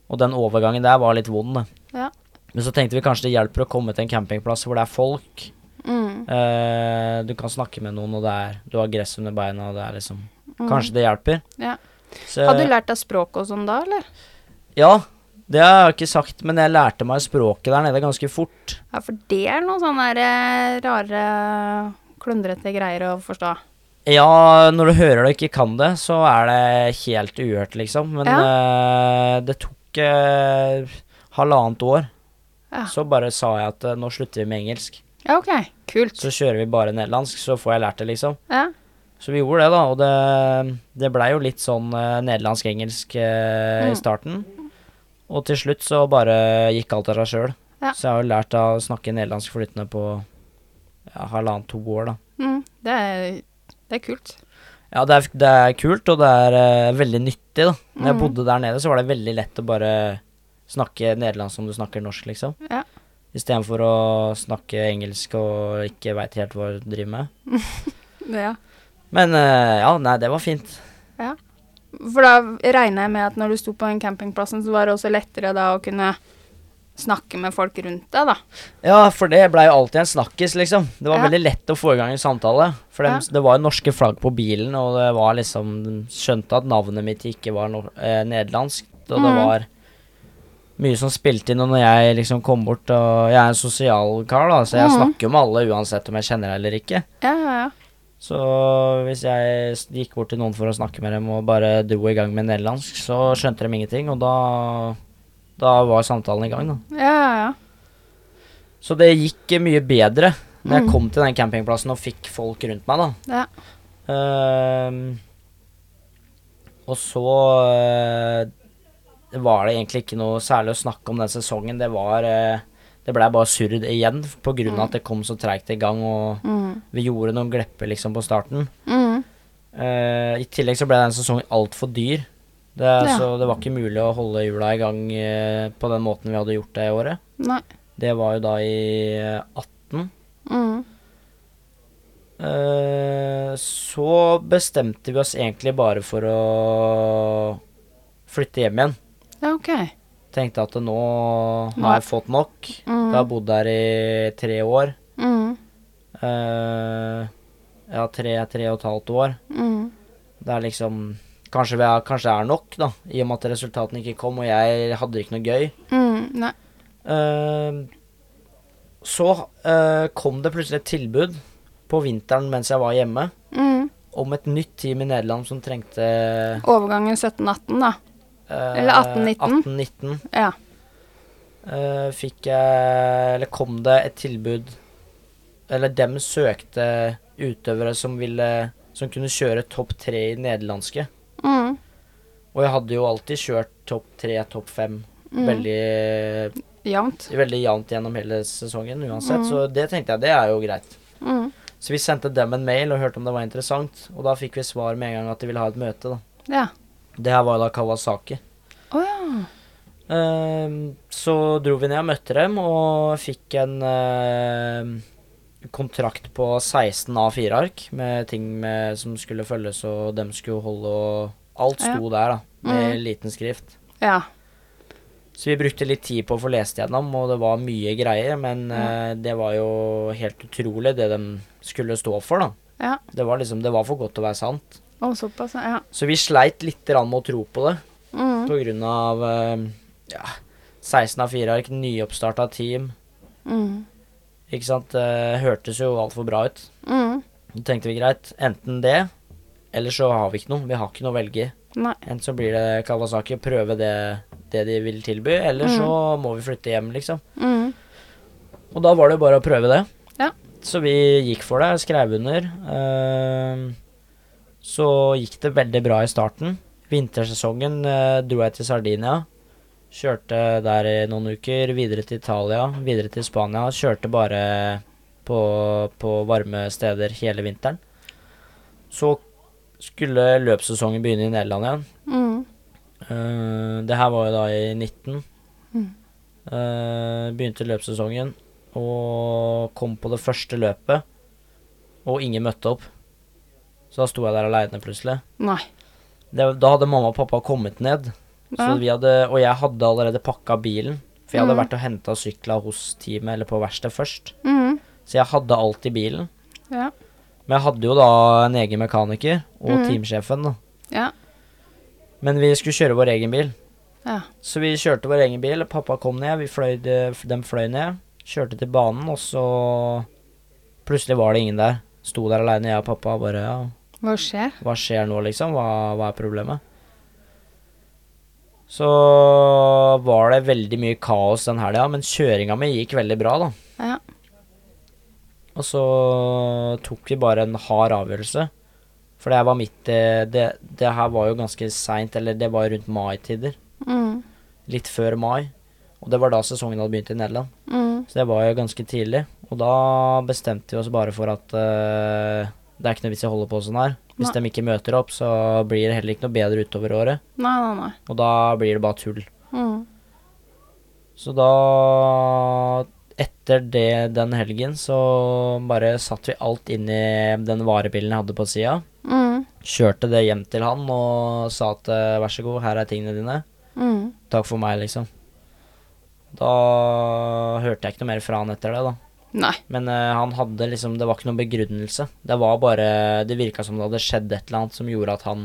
Og den overgangen der var litt vond, da. Ja. Men så tenkte vi kanskje det hjelper å komme til en campingplass hvor det er folk. Mm. Uh, du kan snakke med noen, og det er Du har gress under beina, og det er liksom. Kanskje det hjelper. Ja. Så, Hadde du lært deg språk og sånn da, eller? Ja, det har jeg ikke sagt, men jeg lærte meg språket der nede ganske fort. Ja, for det er noen sånne eh, rare, klundrete greier å forstå. Ja, når du hører det og ikke kan det, så er det helt uhørt, liksom. Men eh, det tok uh, halvannet år. Ja. Så bare sa jeg at uh, nå slutter vi med engelsk. Ja, OK. Kult. Så kjører vi bare nederlandsk, så får jeg lært det, liksom. Ja. Så vi gjorde det, da. Og det, det blei jo litt sånn uh, nederlandsk-engelsk uh, Mm. i starten. Og til slutt så bare gikk alt av seg sjøl. Ja. Så jeg har jo lært å snakke nederlandsk flytende på ja, halvannet-to år, da. Mm. Det, er, det er kult. Ja, det er, det er kult, og det er uh, veldig nyttig, da. Når jeg Mm. bodde der nede, så var det veldig lett å bare snakke nederlandsk som du snakker norsk, liksom. Ja. Istedenfor å snakke engelsk og ikke veit helt hva du driver med. Ja. Men eh, ja, nei, det var fint. Ja. For da regner jeg med at når du sto på den campingplassen, så var det også lettere da å kunne snakke med folk rundt deg, da. Ja, for det blei jo alltid en snakkis, liksom. Det var Ja. veldig lett å få i gang en samtale. For dem, Ja. det var jo norske flagg på bilen, og det var liksom Skjønte at navnet mitt ikke var no, eh, nederlandsk. Og det Mhm. var mye som spilte inn, og når jeg liksom kom bort og Jeg er en sosial kar, da, så jeg mm. snakker jo med alle uansett om jeg kjenner deg eller ikke. Ja, ja, ja. Så hvis jeg gikk bort til noen for å snakke med dem og bare dro i gang med nederlandsk, så skjønte de ingenting, og da Da var samtalen i gang, da. Ja, ja, ja. Så det gikk mye bedre når jeg Mm. kom til den campingplassen og fikk folk rundt meg, da. Ja. Uh, og så uh, var det egentlig ikke noe særlig å snakke om den sesongen. Det var eh, Det blei bare surr igjen av Mm. at det kom så treigt i gang, og Mm. vi gjorde noen glepper liksom på starten. Mm. Uh, I tillegg så ble den sesongen altfor dyr. Det, Ja. Så det var ikke mulig å holde hjula i gang uh, på den måten vi hadde gjort det i året. Nei. Det var jo da i eh, 18. Mm. Uh, så bestemte vi oss egentlig bare for å flytte hjem igjen. Ja, OK. Tenkte at nå har jeg fått nok. Mm. Jeg har bodd der i tre år. Mm. Uh, ja, tre, tre og et halvt år. Mm. Det er liksom Kanskje, vi er, kanskje det er nok, da, i og med at resultatene ikke kom, og jeg hadde ikke noe gøy. Mm. Eh, så uh, kom det plutselig et tilbud på vinteren mens jeg var hjemme, Mm. om et nytt team i Nederland som trengte Overgangen 17-18, da. Eh, Eller 18-19. 18-19. Ja. Eh, fikk jeg Eller kom det et tilbud Eller dem søkte utøvere som ville Som kunne kjøre topp tre i nederlandske. Mm. Og jeg hadde jo alltid kjørt topp tre, topp fem. Mm. Veldig, Jevnt. veldig jevnt gjennom hele sesongen uansett. Mm. Så det tenkte jeg, det er jo greit. Mm. Så vi sendte dem en mail og hørte om det var interessant. Og da fikk vi svar med en gang at de ville ha et møte. da. Ja. Det her var da Kawasaki. Å Uh, så dro vi ned og møtte dem, og fikk en uh, kontrakt på 16 A4-ark med ting med, som skulle følges, og dem skulle holde og Alt sto der, da, med Mm. liten skrift. Ja. Så vi brukte litt tid på å få lest gjennom, og det var mye greier, men eh, det var jo helt utrolig det de skulle stå for, da. Ja. Det var liksom, det var for godt til å være sant. Å, såpass, ja. Så vi sleit litt med å tro på det, Mm. på grunn av eh, ja, 16 av 4 ark, nyoppstarta team. Mm. Ikke sant. Det hørtes jo altfor bra ut. Mm. Da tenkte vi greit, enten det, eller så har vi ikke noe. Vi har ikke noe å velge i. Enten så blir det Kawasaki, prøve det, det de vil tilby, eller Mm. så må vi flytte hjem, liksom. Mm. Og da var det jo bare å prøve det. Ja. Så vi gikk for det, skrev under. Ehm, så gikk det veldig bra i starten. Vintersesongen eh, dro jeg til Sardinia. Kjørte der i noen uker, videre til Italia, videre til Spania. Kjørte bare på, på varme steder hele vinteren. Så skulle løpssesongen begynne i Nederland igjen. Mm. Uh, det her var jo da i 19. Mm. Uh, begynte løpssesongen og kom på det første løpet, og ingen møtte opp. Så da sto jeg der aleine plutselig. Nei. Det, da hadde mamma og pappa kommet ned, så Ja. hadde, og jeg hadde allerede pakka bilen. For jeg hadde Mm. vært og henta sykla hos teamet, eller på verkstedet først. Mm. Så jeg hadde alt i bilen. Ja. Men jeg hadde jo da en egen mekaniker og Mm. teamsjefen, da. Ja. Men vi skulle kjøre vår egen bil. Ja. Så vi kjørte vår egen bil. Pappa kom ned, vi fløy, de fløy ned. Kjørte til banen, og så Plutselig var det ingen der. Sto der aleine, jeg og pappa. Bare ja, Hva skjer? hva skjer nå, liksom? Hva, hva er problemet? Så var det veldig mye kaos den helga, men kjøringa mi gikk veldig bra, da. Ja. Og så tok vi bare en hard avgjørelse. For det her var midt det, det her var jo ganske seint, eller det var rundt mai-tider. Mm. Litt før mai. Og det var da sesongen hadde begynt i Nederland. Mm. Så det var jo ganske tidlig. Og da bestemte vi oss bare for at eh, det er ikke noe vits i å holde på sånn her. Hvis Nei. de ikke møter opp, så blir det heller ikke noe bedre utover året. Nei, nei, nei. Og da blir det bare tull. Mm. Så da Etter det den helgen så bare satte vi alt inn i den varebilen jeg hadde på sida. Mm. Kjørte det hjem til han og sa at eh, vær så god, her er tingene dine. Mm. Takk for meg, liksom. Da hørte jeg ikke noe mer fra han etter det, da. Nei. Men uh, han hadde liksom Det var ikke noen begrunnelse. Det var bare Det virka som det hadde skjedd et eller annet som gjorde at han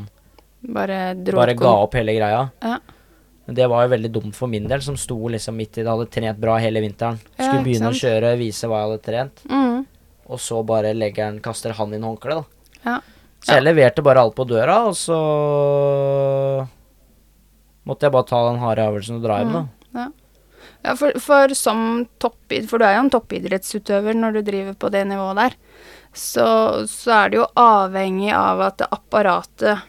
Bare dro bare ga opp hele greia. Ja. Men det var jo veldig dumt for min del, som sto liksom midt i det, hadde trent bra hele vinteren. Skulle ja, begynne å kjøre, vise hva jeg hadde trent, Mm. og så bare legger han, kaster han inn håndkleet, da. Ja. Så jeg leverte bare alt på døra, og så måtte jeg bare ta den harde avgjørelsen og dra hjem, da. Ja, for, for som topp, for du er jo en toppidrettsutøver når du driver på det nivået der, så, så er det jo avhengig av at apparatet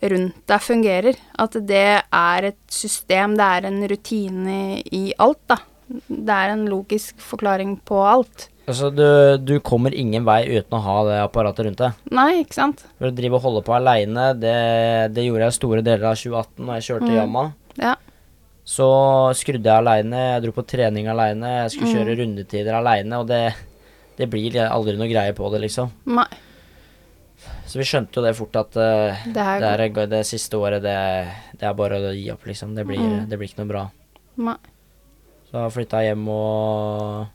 rundt deg fungerer. At det er et system, det er en rutine i alt, da. Det er en logisk forklaring på alt. Altså, du, du kommer ingen vei uten å ha det apparatet rundt deg. Nei, ikke sant? For å drive og holde på aleine, det, det gjorde jeg store deler av 2018 når jeg kjørte Mm. Yama. Ja. Så skrudde jeg aleine, jeg dro på trening aleine, jeg skulle Mm. kjøre rundetider aleine, og det, det blir aldri noe greie på det, liksom. Nei. Så vi skjønte jo det fort at uh, Det her det, er, det siste året, det, det er bare å gi opp, liksom. Det blir, Mm. det blir ikke noe bra. Nei. Så jeg flytta hjem og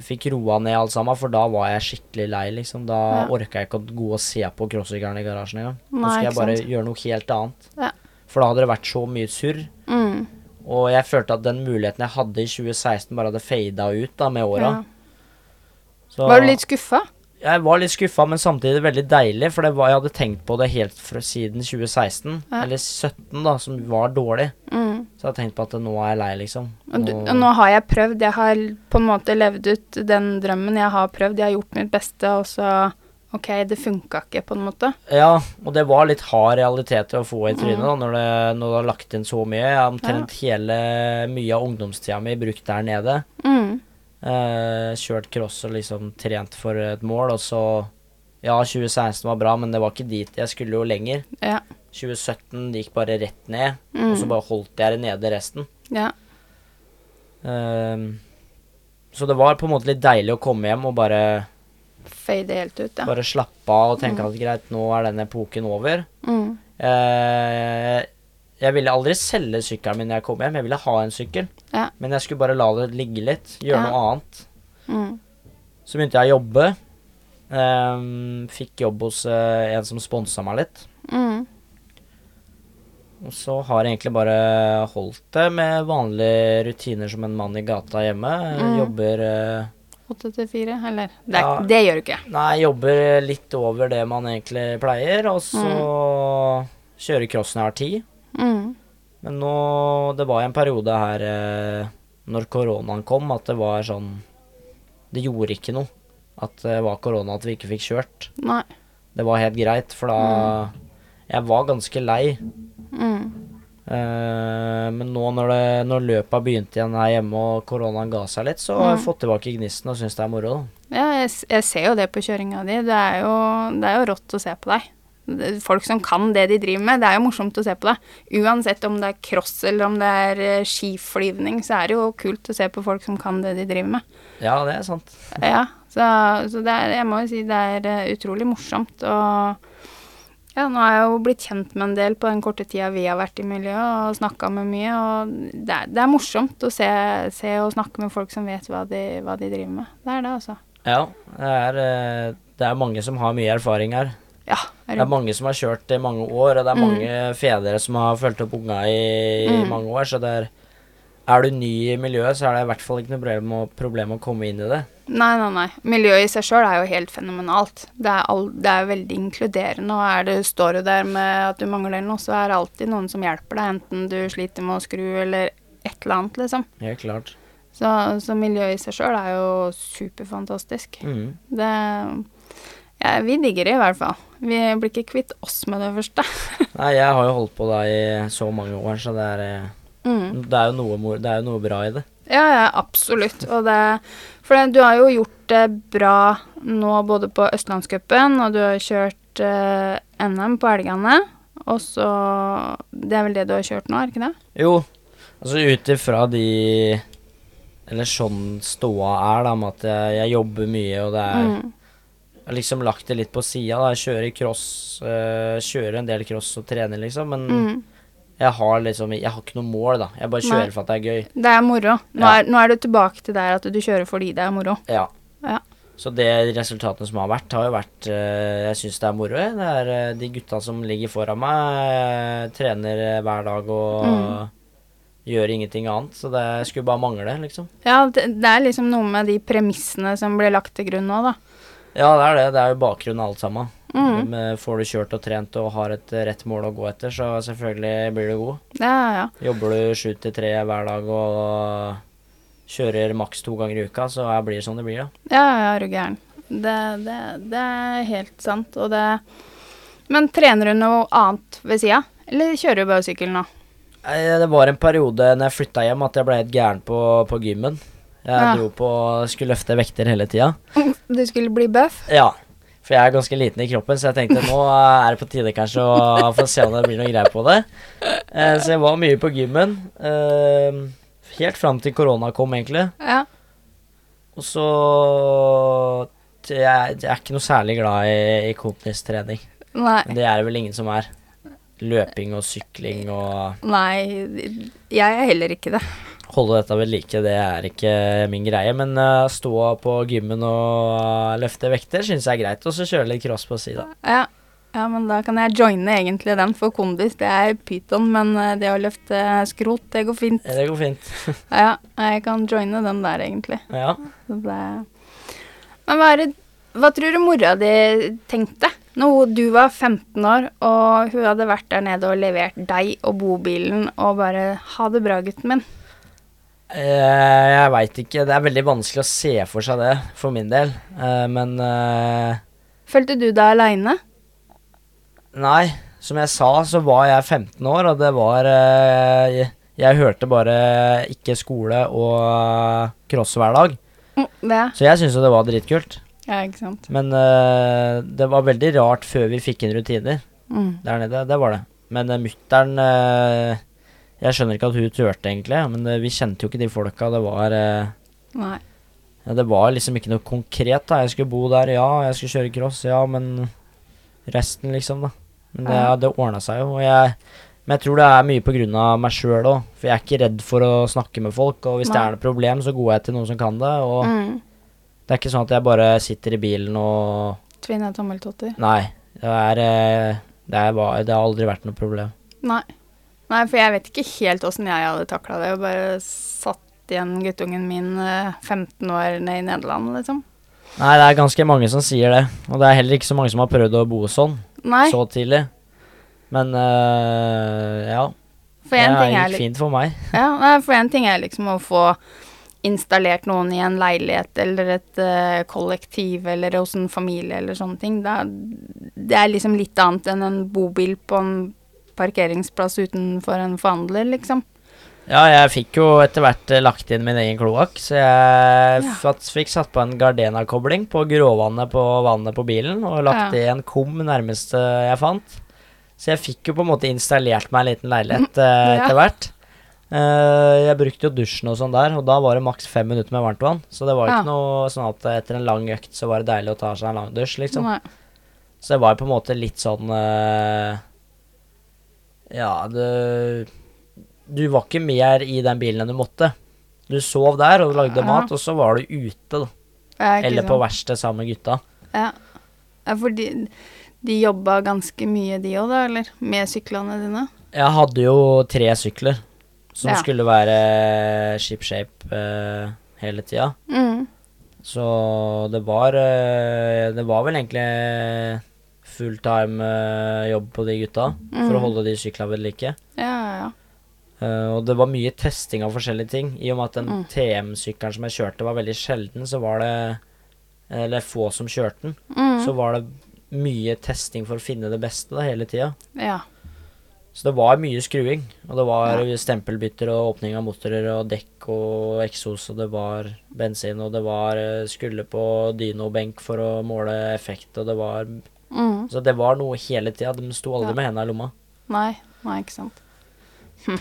fikk roa ned alt sammen, for da var jeg skikkelig lei, liksom. Da Ja. orka jeg ikke å gå og se på crosssykkelen i garasjen engang. Nå skulle jeg bare sant. gjøre noe helt annet. Ja. For da hadde det vært så mye surr. Mm. Og jeg følte at den muligheten jeg hadde i 2016, bare hadde fada ut da med åra. Ja. Var du litt skuffa? Jeg var litt skuffa, men samtidig veldig deilig, for det var, jeg hadde tenkt på det helt fra siden 2016, Ja. eller 17, da, som var dårlig. Mm. Så jeg har tenkt på at nå er jeg lei, liksom. Og du, og nå har jeg prøvd. Jeg har på en måte levd ut den drømmen. Jeg har prøvd, jeg har gjort mitt beste, og så OK, det funka ikke, på en måte. Ja, og det var litt hard realitet å få i trynet Mm. da, når, det, når du har lagt inn så mye. Jeg har omtrent hele mye av ungdomstida mi brukt der nede. Mm. Eh, kjørt cross og liksom trent for et mål, og så Ja, 2016 var bra, men det var ikke dit. Jeg skulle jo lenger. Ja. 2017 det gikk bare rett ned, og så Mm. bare holdt jeg det nede resten. Ja. Eh, så det var på en måte litt deilig å komme hjem og bare, Fade helt ut, ja. bare slappe av og tenke at greit, nå er den epoken over. Mm. Eh, jeg ville aldri selge sykkelen min når jeg kom hjem, jeg ville ha en sykkel. Ja. Men jeg skulle bare la det ligge litt, gjøre Ja. noe annet. Mm. Så begynte jeg å jobbe. Ehm, fikk jobb hos eh, en som sponsa meg litt. Mm. Og så har jeg egentlig bare holdt det med vanlige rutiner som en mann i gata hjemme. Mm. Jobber eh, Åtte til fire, eller? Det, er- Ja. det gjør du ikke. Nei, jobber litt over det man egentlig pleier, og så kjører crossen jeg har tid. Mm. Men nå Det var en periode her eh, når koronaen kom, at det var sånn Det gjorde ikke noe at det var korona at vi ikke fikk kjørt. Nei. Det var helt greit, for da Jeg var ganske lei. Mm. Eh, men nå når, det, når løpet begynte igjen her hjemme og koronaen ga seg litt, så har jeg fått tilbake gnisten og syns det er moro. da. Ja, jeg, jeg ser jo det på kjøringa di. Det er, jo, det er jo rått å se på deg. Folk som kan det de driver med, det er jo morsomt å se på deg. Uansett om det er cross eller om det er eh, skiflyvning, så er det jo kult å se på folk som kan det de driver med. Ja, det er sant. Ja, så, så det er, jeg må jo si det er eh, utrolig morsomt. Og ja, nå har jeg jo blitt kjent med en del på den korte tida vi har vært i miljøet og snakka med mye. Og det er, det er morsomt å se, se og snakke med folk som vet hva de, hva de driver med. Det er det, altså. Ja, det er, eh, det er mange som har mye erfaring her. Ja. Det Er er mange som har kjørt i mange år, og det er Mm. mange fedre som har fulgt opp unga i, i Mm. mange år, så det er Er du ny i miljøet, så er det i hvert fall ikke noe problem å, problem å komme inn i det. nei, nei, nei. Miljøet i seg sjøl er jo helt fenomenalt. Det er, all, det er veldig inkluderende. Og er det, står du der med at du mangler noe, så er det alltid noen som hjelper deg. Enten du sliter med å skru eller et eller annet, liksom. Helt klart. Så, så miljøet i seg sjøl er jo superfantastisk. Mm. Det ja, Vi digger det i hvert fall. Vi blir ikke kvitt oss med det første. Nei, jeg har jo holdt på da i så mange år, så det er, eh, Mm. det er, noe, det er jo noe bra i det. Ja, ja, absolutt. Det For du har jo gjort det bra nå både på Østlandscupen, og du har kjørt eh, NM på helgene. Og så Det er vel det du har kjørt nå, er det ikke det? Jo, altså ut ifra de Eller sånn ståa er, da, med at jeg, jeg jobber mye, og det er Mm. Jeg har liksom lagt det litt på sida. kjører cross, øh, kjører en del cross og trener, liksom, men Mm. Jeg har liksom Jeg har ikke noe mål, da. Jeg bare kjører Nei. for at det er gøy. Det er moro. Nå, Ja. er, nå er du tilbake til der at du kjører fordi det er moro. Ja. Ja. Så det resultatene som har vært, har jo vært øh, Jeg syns det er moro. Det er øh, de gutta som ligger foran meg, øh, trener hver dag og Mm. gjør ingenting annet. Så det skulle bare mangle, liksom. Ja, det, det er liksom noe med de premissene som ble lagt til grunn nå, da. Ja, det er det. Det er jo bakgrunnen av alt sammen. Mm. Men får du kjørt og trent og har et rett mål å gå etter, så selvfølgelig blir du god. Ja, ja. Jobber du sju til tre hver dag og kjører maks to ganger i uka, så blir det sånn det blir, da. Ja, ja, er du gæren. Det, det, det er helt sant, og det Men trener du noe annet ved sida, eller kjører du bare sykkel nå? Det var en periode når jeg flytta hjem at jeg ble helt gæren på, på gymmen. Jeg Ja. dro på skulle løfte vekter hele tida. Du skulle bli buff? Ja. For jeg er ganske liten i kroppen, så jeg tenkte nå er det på tide kanskje å få se om det blir noe greier på det. Eh, så jeg var mye på gymmen. Eh, helt fram til korona kom, egentlig. Ja. Og så jeg, jeg er ikke noe særlig glad i, i kondistrening. Nei. Det er det vel ingen som er. Løping og sykling og Nei, jeg er heller ikke det. Holde dette ved like, det er ikke min greie. Men uh, stå på gymmen og uh, løfte vekter syns jeg er greit. Og så kjøre litt cross på sida. Ja. ja, men da kan jeg joine egentlig den for kondis. Det er pyton, men eh, det å løfte skrot, det går fint. Det går fint. Ja, jeg kan joine den der egentlig. Ja. Så det Men hva, det, hva tror du mora di tenkte når du var 15 år og hun hadde vært der nede og levert deg og bobilen og bare 'ha det bra, gutten min'? Eh, jeg veit ikke. Det er veldig vanskelig å se for seg det, for min del. Eh, men eh, Følte du deg aleine? Nei, som jeg sa, så var jeg 15 år, og det var jeg, jeg hørte bare ikke skole og cross hver dag. Det. Så jeg syntes jo det var dritkult. Ja, ikke sant. Men det var veldig rart før vi fikk inn rutiner Mm. der nede. Det var det. Men uh, mutter'n Jeg skjønner ikke at hun turte, egentlig. Men vi kjente jo ikke de folka. Det var eh, Nei. ja, Det var liksom ikke noe konkret. da Jeg skulle bo der, ja. Jeg skulle kjøre cross, ja. Men resten, liksom, da. Men det, Ja. det ordna seg jo. Og jeg, men jeg tror det er mye av meg sjøl òg. For jeg er ikke redd for å snakke med folk. Og hvis det er noe problem, så går jeg til noen som kan det. Og Mm. det er ikke sånn at jeg bare sitter i bilen og Tvinner tommeltotter. Nei. Det er eh, Det, er, det har aldri vært noe problem. Nei. Nei, for jeg vet ikke helt åssen jeg hadde takla det. Og bare satt igjen guttungen min eh, 15 år ned i Nederland, liksom. Nei, det er ganske mange som sier det. Og det er heller ikke så mange som har prøvd å bo sånn Nei, så tidlig. Men eh, ja. det er gikk fint for meg. Ja, for en ting er liksom å få installert noen i en leilighet eller et uh, kollektiv eller hos en familie eller sånne ting. Da, det er liksom litt annet enn en bobil på en parkeringsplass utenfor en forhandler, liksom. Ja, jeg fikk jo etter hvert eh, lagt inn min egen kloakk, så jeg Ja. fikk satt på en Gardena-kobling på gråvannet på vannet på bilen, og lagt Ja. i en kum nærmeste jeg fant. Så jeg fikk jo på en måte installert meg en liten leilighet uh, Ja. etter hvert. Uh, jeg brukte jo dusjen og sånn der, og da var det maks fem minutter med varmt vann. Så det var ikke noe sånn at etter en lang økt så var det deilig å ta seg en lang dusj, liksom. Nei. Så det var jo på en måte litt sånn eh, Ja, det Du var ikke mer i den bilen enn du måtte. Du sov der og lagde Ja. mat, og så var du ute, da. Ja, Eller på verksted sammen med gutta. Ja. ja, for de, de jobba ganske mye, de òg, da, eller? Med syklene dine? Jeg hadde jo tre sykler som Ja. skulle være shipshape uh, hele tida. Mm. Så det var uh, Det var vel egentlig fulltime eh, jobb på de gutta for å Mm. holde de syklene ved like. Ja, ja, ja. Eh, og det var mye testing av forskjellige ting. I og med at den Mm. TM-sykkelen som jeg kjørte, var veldig sjelden, så var det Eller få som kjørte den. Mm. Så var det mye testing for å finne det beste da, hele tida. ja. Så det var mye skruing. Og det var Ja. stempelbytter og åpning av motorer og dekk og eksos, og det var bensin, og det var eh, skulle på dynobenk for å måle effekt, og det var Mm. Så det var noe hele tida. De sto aldri Ja. med hendene i lomma. Nei, nei, ikke sant. Hm.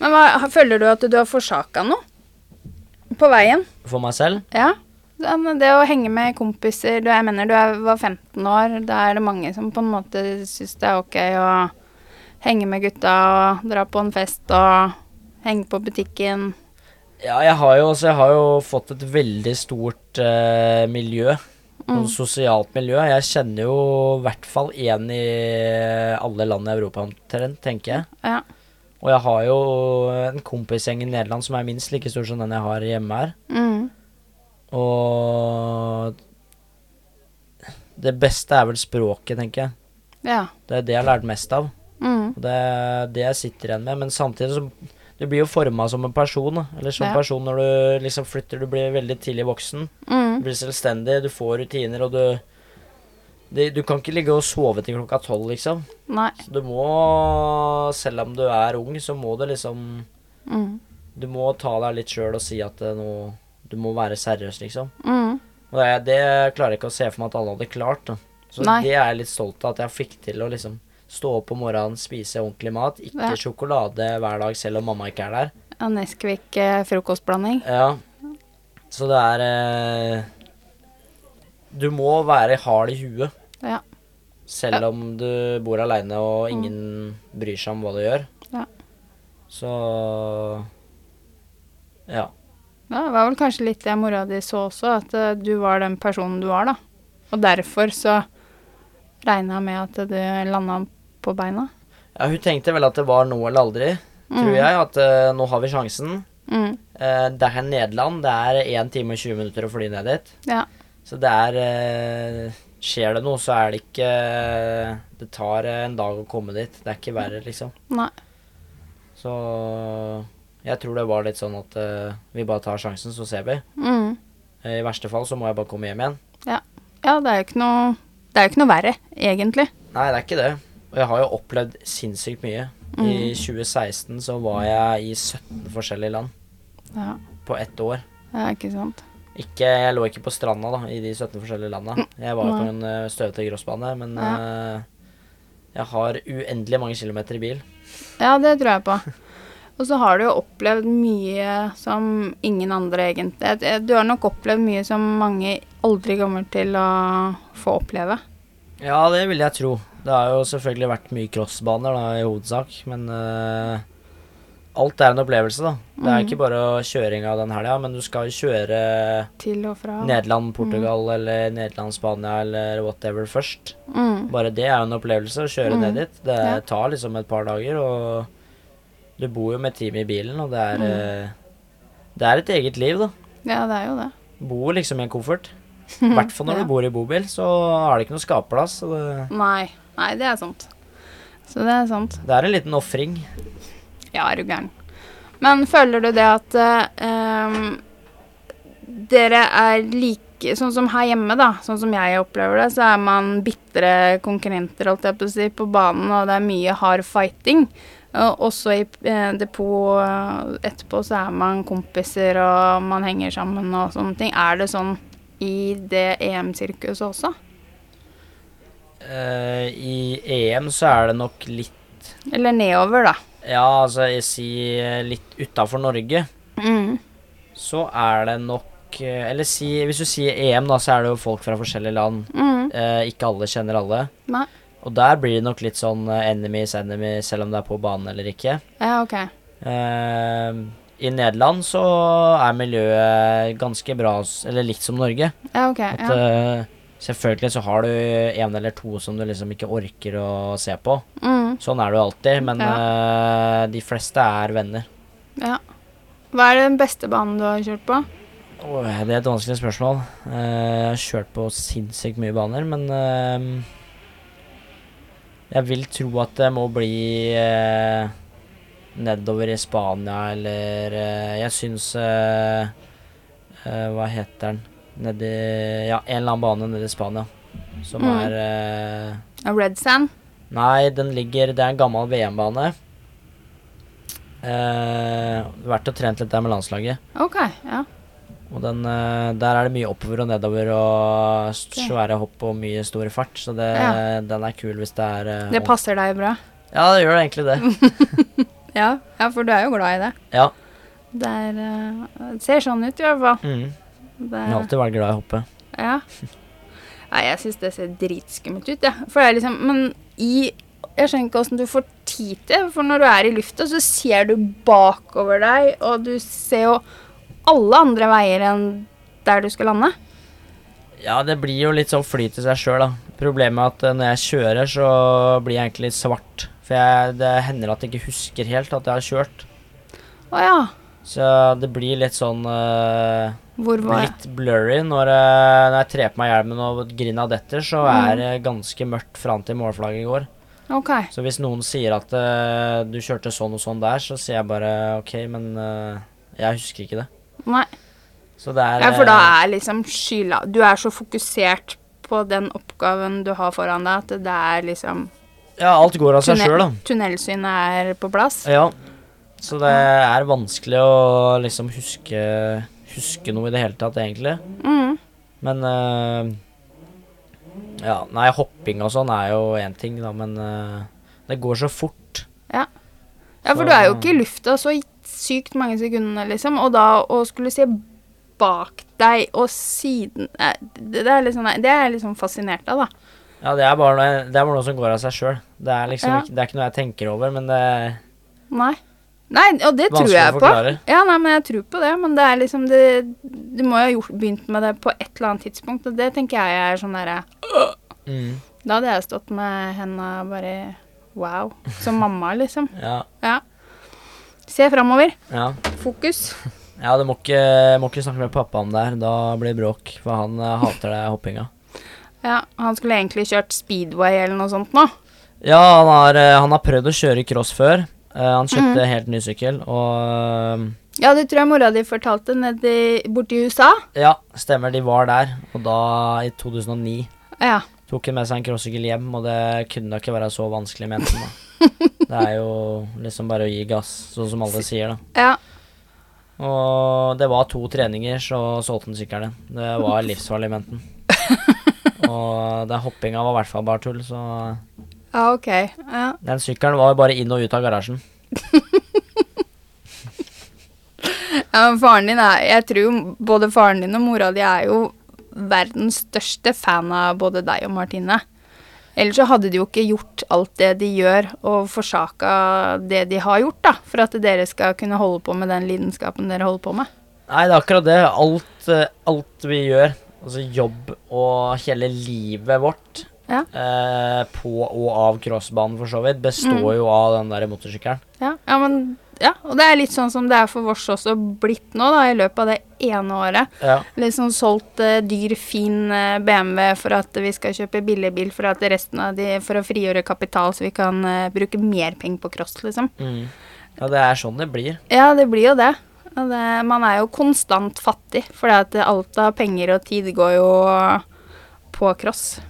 Men hva, føler du at du har forsaka noe på veien? For meg selv. Ja. Det, å henge med kompiser du, Jeg mener du er, var 15 år. Da er det mange som på en måte syns det er ok å henge med gutta og dra på en fest og henge på butikken. Ja, jeg har jo, jeg har jo fått et veldig stort eh, miljø. Mm. Sosialt miljø. Jeg kjenner jo i hvert fall én i alle land i Europa omtrent, tenker jeg. Ja. Og jeg har jo en kompisgjeng i Nederland som er minst like stor som den jeg har hjemme her. Mm. Og det beste er vel språket, tenker jeg. Ja. Det er det jeg har lært mest av. Mm. Det er det jeg sitter igjen med. Men samtidig så Du blir jo forma som en person, da. Eller som Ja. person når du liksom flytter. Du blir veldig tidlig voksen. Du Mm. blir selvstendig, du får rutiner, og du det, Du kan ikke ligge og sove til klokka tolv, liksom. Nei. Så du må, selv om du er ung, så må du liksom Mm. Du må ta deg litt sjøl og si at det nå Du må være seriøs, liksom. Mm. Og det, det klarer jeg ikke å se for meg at alle hadde klart. da. Så Nei. det er jeg litt stolt av, at jeg fikk til å liksom stå opp om morgenen, spise ordentlig mat. Ikke Ja. sjokolade hver dag, selv om mamma ikke er der. Ja, Nesquik eh, frokostblanding. Ja. Så det er eh, Du må være hard i huet. Ja. Selv om du bor aleine og Mm. ingen bryr seg om hva du gjør. Ja. Så Ja. Ja, det var vel kanskje litt det mora di så også, at eh, du var den personen du var, da. Og derfor så regna jeg med at du landa på beina. ja. Hun tenkte vel at det var nå eller aldri, tror Mm. jeg. At uh, nå har vi sjansen. Mm. Uh, det er Nederland. Det er 1 time og 20 minutter å fly ned dit. Ja. Så det er uh, Skjer det noe, så er det ikke Det tar en dag å komme dit. Det er ikke verre, liksom. Nei. Så jeg tror det var litt sånn at vi bare tar sjansen, så ser vi. Mm. I verste fall så må jeg bare komme hjem igjen. Ja, det er jo ikke noe Det er jo ikke noe verre, egentlig. Nei, det er ikke det. Og jeg har jo opplevd sinnssykt mye. I Mm. 2016 så var jeg i 17 forskjellige land Ja, på ett år. ja ikke sant. Ikke, jeg lå ikke på stranda da, i de 17 forskjellige landa. Jeg var jo på en uh, støvete crossbane, men Ja. uh, Jeg har uendelig mange kilometer i bil. Ja, det tror jeg på. Og så har du jo opplevd mye som ingen andre egentlig Eh, Du har nok opplevd mye som mange aldri kommer til å få oppleve. Ja, det vil jeg tro. Det har jo selvfølgelig vært mye crossbaner da, i hovedsak, men uh, alt er en opplevelse, da. Det er Mhm. ikke bare kjøringa den helga, men du skal kjøre Til og fra. Nederland, Portugal eller Nederland, Spania eller whatever først. Mm. Bare det er jo en opplevelse, å kjøre Mm. ned dit. Det Ja. tar liksom et par dager, og du bor jo med team i bilen, og det er Mm. eh, Det er et eget liv, da. Ja, det er jo det. Bor liksom i en koffert. I hvert fall når Ja. du bor i bobil, så er det ikke noe skapplass. Det, Nei. Nei, det er sant. Så det er sant. det er en liten ofring. Ja, er du gæren. Men føler du det at ehm, dere er like Sånn som her hjemme, da, sånn som jeg opplever det, så er man bitre konkurrenter, holdt jeg på å si, på banen, og det er mye hard fighting. Og også i eh, depot eh, etterpå så er man kompiser, og man henger sammen og sånne ting. Er det sånn i det EM-sirkuset også? Uh, I EM så er det nok litt Eller nedover, da? Ja, altså jeg sier litt utafor Norge, Mm. så er det nok eh, Eller si, hvis du sier EM, da, så er det jo folk fra forskjellige land. Mm. Uh, ikke alle kjenner alle. Nei. Og der blir det nok litt sånn enemies, enemies selv om det er på banen eller ikke. Ja, OK. Eh, I Nederland så er miljøet ganske bra, eller likt som Norge. Ja, ok. At Ja. eh, Selvfølgelig så har du en eller to som du liksom ikke orker å se på. Mm. Sånn er det jo alltid, men eh, de fleste er venner. Ja. Hva er den beste banen du har kjørt på? Oh, det er et vanskelig spørsmål. Uh, jeg har kjørt på sinnssykt mye baner, men uh, jeg vil tro at det må bli nedover i Spania, eller eh, Jeg syns eh, eh, Hva heter den? Nedi Ja, en eller annen bane nede i Spania. Som Mm. er Red Sand? Nei, den ligger Det er en gammel VM-bane. Eh, vært og trent litt der med landslaget. OK, ja. Og den, der er det mye oppover og nedover og svære hopp og mye stor fart, så det, Ja. den er kul hvis det er Det passer deg bra? Ja, det gjør det egentlig det. Ja, ja for du er jo glad i det. Ja. Det, er, uh, ser sånn ut i hvert fall. Mm. Det, Jeg har alltid vært glad i å hoppe. ja. Nei, jeg syns det ser dritskummelt ut, jeg. Det er liksom Men i Jeg skjønner ikke åssen du får tid til For når du er i lufta, så ser du bakover deg, og du ser jo alle andre veier enn der du skal lande. Ja, det blir jo litt sånn fly til seg sjøl, da. Problemet er at eh, når jeg kjører, så blir jeg egentlig litt svart. For jeg, det hender at jeg ikke husker helt at jeg har kjørt. Å ja. Så det blir litt sånn uh? Litt blurry. Når, uh, når jeg trer på meg hjelmen og grinda detter, så Mm. er det ganske mørkt fram til målflagget går. OK. Så hvis noen sier at uh, du kjørte sånn og sånn der, så sier jeg bare OK, men jeg husker ikke det. Nei. Så det er Ja, for da er liksom skylda Du er så fokusert på den oppgaven du har foran deg, at det er liksom Ja, alt går av seg sjøl, da. Tunnelsynet er på plass. Ja. Så det er vanskelig å liksom huske Huske noe i det hele tatt, egentlig. Mm. Men uh, Ja, nei, hopping og sånn er jo én ting, da, men uh, det går så fort. Ja, for Så- du er jo ikke i lufta så sykt mange sekunder, liksom. Og da å skulle se bak deg og siden Det, det er litt sånn Det er jeg liksom fascinert av, da. Ja, det er bare noe, det er bare noe som går av seg sjøl. Det liksom Ja. det er ikke noe jeg tenker over, men det Nei. Nei, og det tror jeg på. Ja, nei, men jeg tror på det. Men det er liksom det Du må jo ha gjort, begynt med det på et eller annet tidspunkt, og det tenker jeg er sånn derre Mm, Da hadde jeg stått med henda bare Wow. Som mamma, liksom. ja, Ja. Se framover. ja. Fokus. Ja, du må ikke, må ikke snakke med pappa om det her. Da blir det bråk, for han eh, hater det hoppinga. Ja, han skulle egentlig kjørt speedway eller noe sånt nå. Ja, han har, eh, han har prøvd å kjøre cross før. Eh, han kjøpte mm. helt ny sykkel, og eh, Ja, det tror jeg mora di fortalte nedi borti USA. Ja, stemmer, de var der. Og da, i 2009, Ja. tok hun med seg en crossykkel hjem, og det kunne da ikke være så vanskelig, mente han da. Det er jo liksom bare å gi gass, sånn som alle sier, da. Ja. Og det var to treninger, så solgte han sykkelen. Det var livsfarlig, mente han. Og den hoppinga var i hvert fall bare tull, så Ja, ok. Ja. Den sykkelen var bare inn og ut av garasjen. Ja, men faren din er Jeg tror jo både faren din og mora di er jo verdens største fan av både deg og Martine. Ellers så hadde de jo ikke gjort alt det de gjør, og forsaka det de har gjort, da, for at dere skal kunne holde på med den lidenskapen dere holder på med. Nei, det er akkurat det. Alt, eh, alt vi gjør, altså jobb og hele livet vårt, Ja. eh, på og av crossbanen for så vidt, består Mm. jo av den der motorsykkelen. Ja, ja, men ja, og det er litt sånn som det er for Vårs også blitt nå, da, i løpet av det ene året. Ja. Liksom solgt eh, dyr, fin eh, BMW for at vi skal kjøpe billig bil for at resten av de For å frigjøre kapital, så vi kan eh, bruke mer penger på cross, liksom. Mm. ja, det er sånn det blir. Ja, det blir jo det. Og det man er jo konstant fattig, at alt av penger og tid går jo på cross.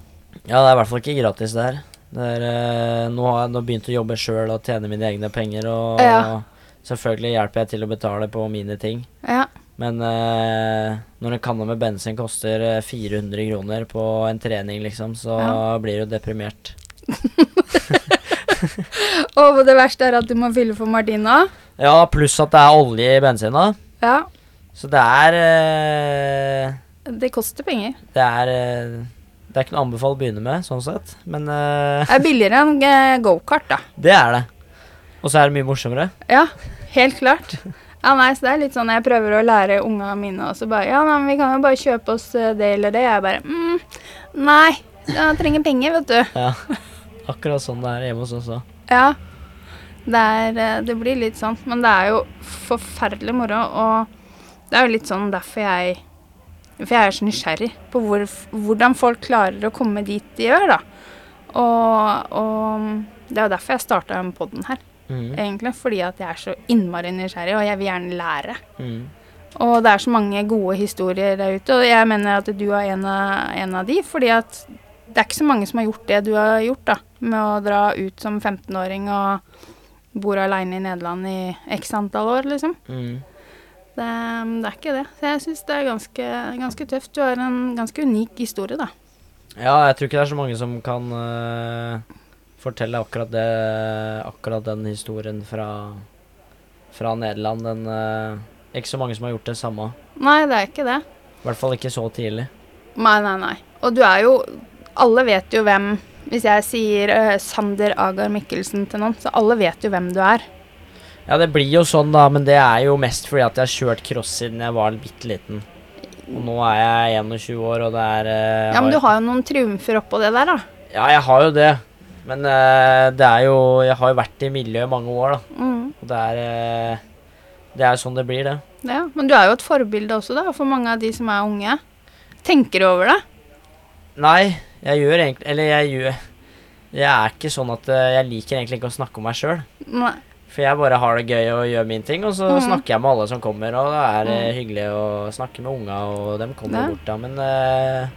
Ja, det er i hvert fall ikke gratis det her. Det er, eh, nå har jeg nå begynt å jobbe sjøl og tjene mine egne penger, og Ja. selvfølgelig hjelper jeg til å betale på mine ting. Ja. Men eh, når en kanne med bensin koster eh, 400 kroner på en trening, liksom, så Ja. blir du deprimert. Og det verste er at du må fylle for Martina. Ja, pluss at det er olje i bensina. Ja, Så det er eh, det koster penger. Det er eh, Det er ikke noe å anbefale å begynne med, sånn sett. Men eh, Det er billigere enn gokart, da. det er det. Og så er det mye morsommere. Ja, helt klart. Ja, nei, så det er litt sånn jeg prøver å lære unga mine også bare Ja, nei, men vi kan jo bare kjøpe oss det eller det. Jeg bare mm, Nei, jeg trenger penger, vet du. Ja. Akkurat sånn det er hjemme hos oss òg. Ja. Det, er, eh, det blir litt sånn. Men det er jo forferdelig moro, og det er jo litt sånn derfor jeg For jeg er så nysgjerrig på hvor, hvordan folk klarer å komme dit de gjør, da. Og, og det er jo derfor jeg starta den poden her, Mm. egentlig. Fordi at jeg er så innmari nysgjerrig, og jeg vil gjerne lære. Mm. Og det er så mange gode historier der ute, og jeg mener at du er en av, en av de, fordi at det er ikke så mange som har gjort det du har gjort, da. Med å dra ut som 15-åring og bor aleine i Nederland i x antall år, liksom. Mm. Det, det er ikke det. Så jeg syns det er ganske, ganske tøft. Du har en ganske unik historie, da. Ja, jeg tror ikke det er så mange som kan uh, fortelle akkurat det Akkurat den historien fra, fra Nederland. Den uh, Ikke så mange som har gjort det samme. Nei, det er ikke det. I hvert fall ikke så tidlig. Nei, nei, nei. Og du er jo Alle vet jo hvem Hvis jeg sier uh, Sander Agar Mikkelsen til noen, så alle vet jo hvem du er. Ja, det blir jo sånn, da, men det er jo mest fordi at jeg har kjørt cross siden jeg var bitte liten. Og nå er jeg 21 år, og det er uh, Ja, men har- du har jo noen triumfer oppå det der, da. Ja, jeg har jo det. Men uh, det er jo Jeg har jo vært i miljøet i mange år, da. Mm. Og det er Det er sånn det blir, det. Ja, men du er jo et forbilde også, da, for mange av de som er unge. Tenker du over det? Nei, jeg gjør egentlig Eller jeg gjør Jeg er ikke sånn at eh, jeg liker egentlig ikke å snakke om meg sjøl. For jeg bare har det gøy og gjør min ting, og så mm. snakker jeg med alle som kommer, og det er Mhm. hyggelig å snakke med unga, og dem kommer Ja. bort da. Men uh,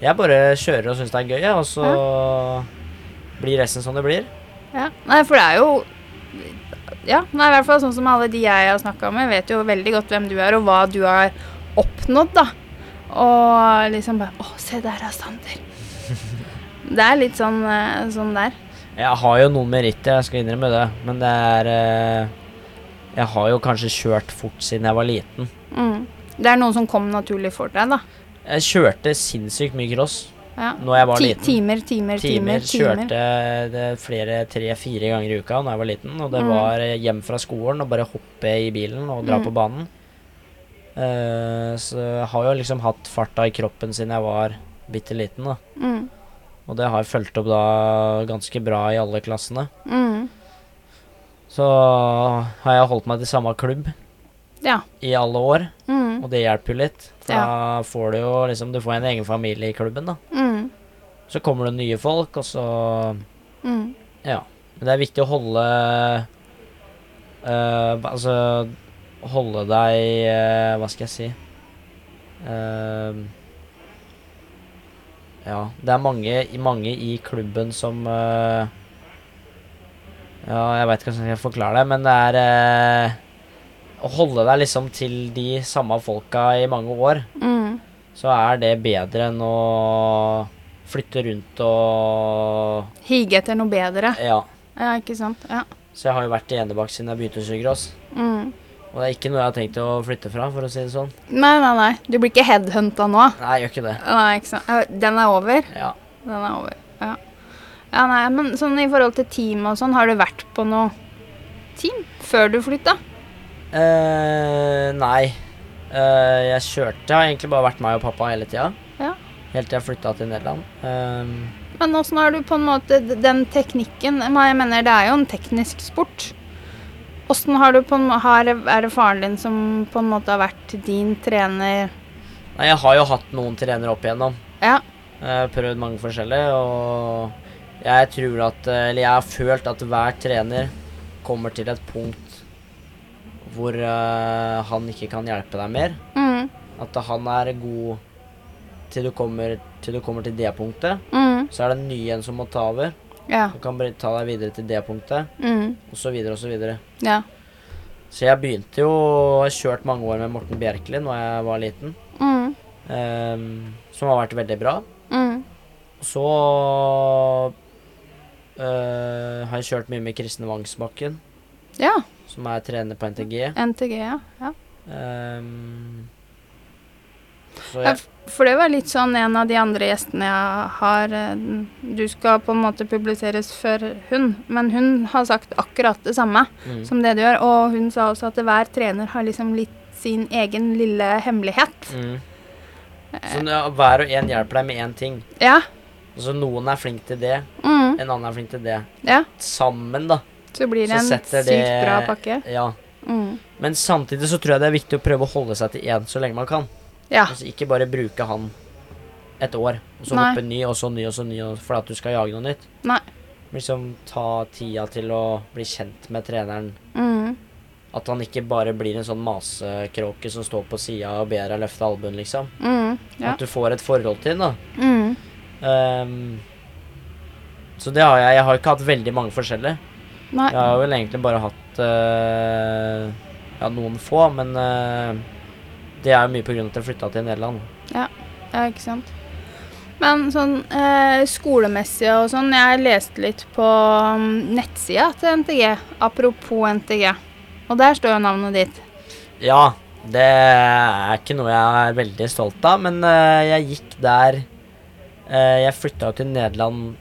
jeg bare kjører og syns det er gøy, og så blir resten som det blir. Ja. Nei, for det er jo Ja, nei, i hvert fall sånn som alle de jeg har snakka med, vet jo veldig godt hvem du er, og hva du har oppnådd, da. Og liksom bare Å, se der er Sander. Det er litt sånn, eh, sånn der. Jeg har jo noen meritter, jeg skal innrømme det, men det er eh, Jeg har jo kanskje kjørt fort siden jeg var liten. Mm. Det er noe som kom naturlig for deg, da. Jeg kjørte sinnssykt mye cross Ja. når jeg var Ti liten. timer, timer, timer. timer. Kjørte det flere tre-fire ganger i uka da jeg var liten. Og det Mm. var eh, hjem fra skolen og bare hoppe i bilen og dra Mm. på banen. Uh, så jeg har jo liksom hatt farta i kroppen siden jeg var bitte liten. da. Mm. Og det har fulgt opp da ganske bra i alle klassene. Mm. Så har jeg holdt meg til samme klubb Ja. i alle år, Mm. og det hjelper jo litt. For da får du jo liksom Du får en egen familie i klubben, da. Mm. Så kommer det nye folk, og så Mm. Ja. Men det er viktig å holde eh, Altså holde deg eh, Hva skal jeg si Eh, Ja, det er mange, mange i klubben som uh, Ja, jeg veit ikke hvordan jeg skal forklare det, men det er uh, Å holde deg liksom til de samme folka i mange år, Mm. så er det bedre enn å flytte rundt og Hige etter noe bedre. Ja. Ja, ikke sant. Ja. Så jeg har jo vært i Enebakk siden jeg begynte å sykross. Mm. Og det er ikke noe jeg har tenkt å flytte fra, for å si det sånn. Nei, nei, nei. Du blir ikke headhunta nå? Nei, jeg gjør ikke det. Nei, ikke sant. Den er over? Ja. Den er over. Ja. ja, nei, men sånn i forhold til team og sånn, har du vært på noe team før du flytta? Eh, nei. Eh, jeg kjørte har egentlig bare vært meg og pappa hele tida. Ja. Helt til jeg flytta til Nederland. Eh, Men åssen har du på en måte den teknikken Jeg mener, det er jo en teknisk sport. Åssen har du på en har, Er det faren din som på en måte har vært din trener? nei, jeg har jo hatt noen trenere opp igjennom. Ja. Prøvd mange forskjellige, og jeg tror at Eller jeg har følt at hver trener kommer til et punkt hvor uh, han ikke kan hjelpe deg mer. Mm, At han er god til du kommer til, du kommer til det punktet. mm, Så er det en ny en som må ta over. Ja. Du kan bare ta deg videre til det punktet, Mm, og så videre og så videre. ja. Så jeg begynte jo Jeg har kjørt mange år med Morten Bjerkeli da jeg var liten. Mm, um, som har vært veldig bra. mm, så uh, har jeg kjørt mye med Kristne Vangsbakken, ja. som er trener på NTG. NTG, ja. ja. Ehm, Ja, jeg, For det var litt sånn en av de andre gjestene jeg har eh, Du skal på en måte publiseres før hun, men hun har sagt akkurat det samme mm, som det du gjør. Og hun sa også at hver trener har liksom litt sin egen lille hemmelighet. mm. Så ja, hver og en hjelper deg med én ting. Ja. Så Noen er flink til det, Mm, en annen er flink til det. ja. Sammen, da. Så blir det Så en sykt det- bra pakke. Ja. Mm. Men samtidig så tror jeg det er viktig å prøve å holde seg til én så lenge man kan. Ja. Altså ikke bare bruke han et år, og så Nei. hoppe ny, og så ny, og så ny, og for at du skal jage noe nytt. Nei. Liksom ta tida til å bli kjent med treneren. Mm. At han ikke bare blir en sånn masekråke som står på sida og ber deg løfte albuen, liksom. Mm. Ja. At du får et forhold til den, da. Mm. Um, så det har jeg. Jeg har ikke hatt veldig mange forskjellige. Nei. Jeg har vel egentlig bare hatt uh, ja, noen få, men eh, det er jo mye av at jeg flytta til Nederland. Ja, ikke sant. Men sånn eh, skolemessig og sånn, jeg leste litt på um, nettsida til NTG, apropos NTG. Og der står jo navnet ditt. Ja, det er ikke noe jeg er veldig stolt av, men eh, jeg gikk der eh, Jeg flytta jo til Nederland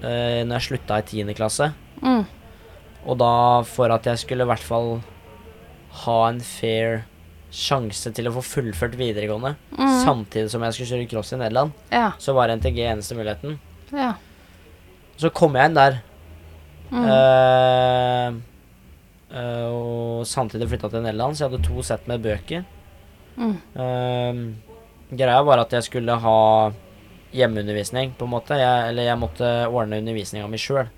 uh, når jeg slutta i 10. klasse. Mm. Og da for at jeg skulle i hvert fall ha en fair sjanse til å få fullført videregående, Mm. samtidig som jeg skulle kjøre cross i Nederland, Ja. så var NTG eneste muligheten. ja. Så kom jeg inn der, Mm. Uh, uh, og samtidig flytta til Nederland, så jeg hadde to sett med bøker. Mm. Uh, greia var at jeg skulle ha hjemmeundervisning, på en måte. Jeg, eller jeg måtte ordne undervisninga mi sjøl.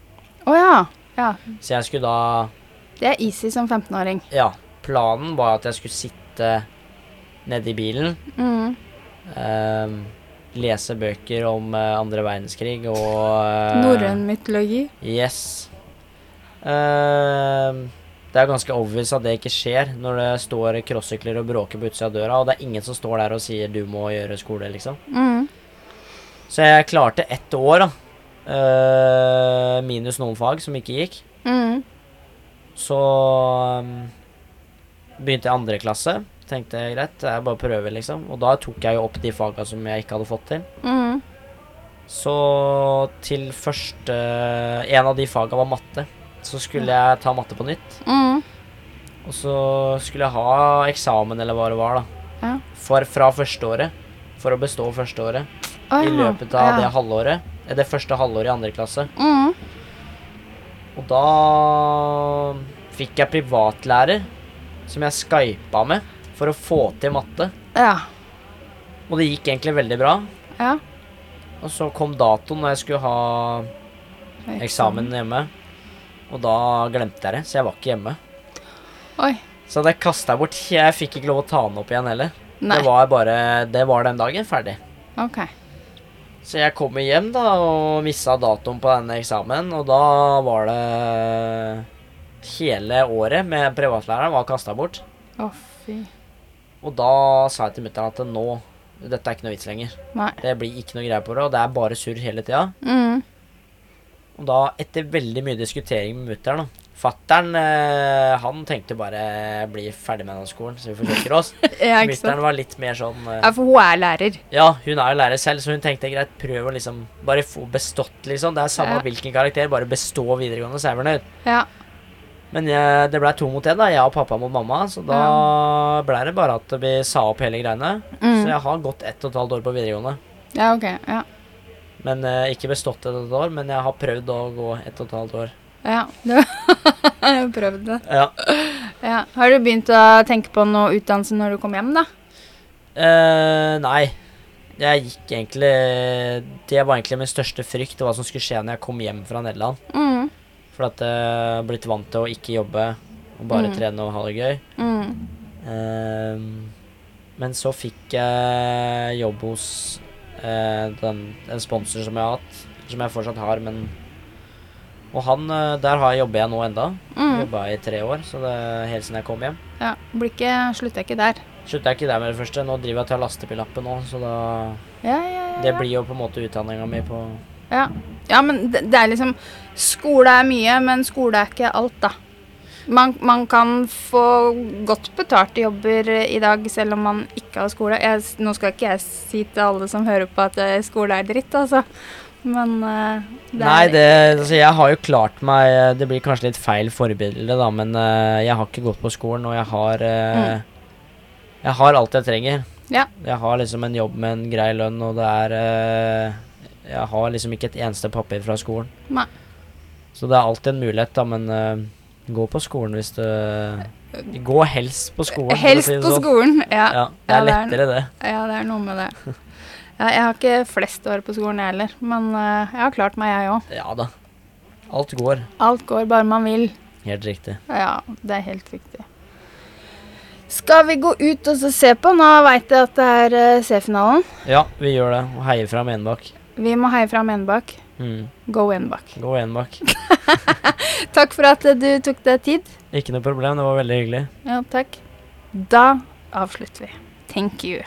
Oh, ja. ja. Så jeg skulle da Det er easy som 15-åring. Ja, planen var at jeg skulle sitte nede i bilen, Mm. eh, lese bøker om uh, andre verdenskrig og uh, Norrøn mytologi. Yes. Uh, det er ganske obvious at det ikke skjer når det står crossykler og bråker på utsida av døra, og det er ingen som står der og sier 'du må gjøre skole', liksom. Mm. Så jeg klarte ett år, da. Uh, minus noen fag som ikke gikk. Mm. Så um, begynte i andre klasse. Tenkte jeg greit, er bare prøver, liksom. Og da tok jeg jo opp de faga som jeg ikke hadde fått til. Mm. Så til første En av de faga var matte. Så skulle jeg ta matte på nytt. Mm. Og så skulle jeg ha eksamen, eller hva det var, da. Ja. For, fra førsteåret. For å bestå førsteåret. Oh, I løpet av ja. det halvåret. eh, Det første halvåret i andre klasse. Mm. Og da fikk jeg privatlærer som jeg skypa med for å få til matte. Ja. Og det gikk egentlig veldig bra. ja. Og så kom datoen når jeg skulle ha eksamen hjemme. Og da glemte jeg det, så jeg var ikke hjemme. Oi. Så det kasta jeg bort. Jeg fikk ikke lov å ta den opp igjen heller. Nei. Det var bare Det var den dagen ferdig. OK. Så jeg kom hjem da og missa datoen på denne eksamen, og da var det Hele året med privatlæreren var kasta bort. Å, fy. Og da sa jeg til mutter'n at nå dette er ikke noe vits lenger. Nei. Det blir ikke noe greier på det, og det er bare surr hele tida. Mm. Og da, etter veldig mye diskutering med mutter'n Fattern eh, han tenkte bare bli ferdig med den skolen, så vi forsøker oss. Ja? Mutter'n var litt mer sånn eh, Ja, for hun er lærer. Ja, hun er jo lærer selv, så hun tenkte greit, prøv å liksom bare få bestått, liksom. Det er samme Ja. hvilken karakter, bare bestå videregående, så er vi fornøyd. Ja. Men jeg, det blei to mot én, da. Jeg og pappa mot mamma. Så da blei det bare at vi sa opp hele greiene. Så Mm. jeg har gått ett og et halvt år på videregående. Ja, ok. Ja. Men eh, ikke bestått et og et år, men jeg har prøvd å gå ett og et halvt år. ja. Du har prøvd det. Ja. Ja. Har du begynt å tenke på noe utdannelse når du kom hjem, da? Eh, nei. Jeg gikk egentlig Det var egentlig min største frykt, det hva som skulle skje når jeg kom hjem fra Nederland. Mm. For at jeg har blitt vant til å ikke jobbe og bare Mm. trene og ha det gøy. Mm. Ehm, men så fikk jeg jobb hos eh, den, en sponsor som jeg har hatt, som jeg fortsatt har, men Og han, eh, der har jeg jobba jeg nå enda. Mm. Jobba i tre år, så det er helt siden jeg kom hjem. Ja. Blir ikke, slutter ikke der. Slutter jeg ikke der med det første. Nå driver jeg og tar lastebillappen nå, så da Ja, ja, ja. Det blir jo på en måte utdanninga mi på Ja, ja men det, det er liksom Skole er mye, men skole er ikke alt, da. Man, man kan få godt betalte jobber i dag selv om man ikke har skole. Jeg, nå skal ikke jeg si til alle som hører på at eh, skole er dritt, altså. Men uh, det Nei, det Altså, jeg har jo klart meg eh, Det blir kanskje litt feil forbilde, da, men uh, jeg har ikke gått på skolen, og jeg har eh, Jeg har alt jeg trenger. Ja. Jeg har liksom en jobb med en grei lønn, og det er Jeg har liksom ikke et eneste papir fra skolen. Nei. Så det er alltid en mulighet, da, men uh, gå på skolen hvis du Gå helst på skolen. Helst si på sånn. skolen. Ja, Ja, det er Ja, det er- lettere, det. ja, det er noe med det. Ja, jeg har ikke flest år på skolen, jeg heller. Men uh, jeg har klart meg, jeg òg. Ja da. Alt går. Alt går bare man vil. Helt riktig. Ja, det er helt riktig. Skal vi gå ut og så se på? Nå veit jeg at det er uh, C-finalen. Ja, vi gjør det. Og heier fram Enebakk. Vi må heie fram Enbakk. Mm. Go Enbakk. Go Enbakk. Takk for at du tok deg tid. Ikke noe problem, det var veldig hyggelig. Ja, takk. Da avslutter vi. Thank you.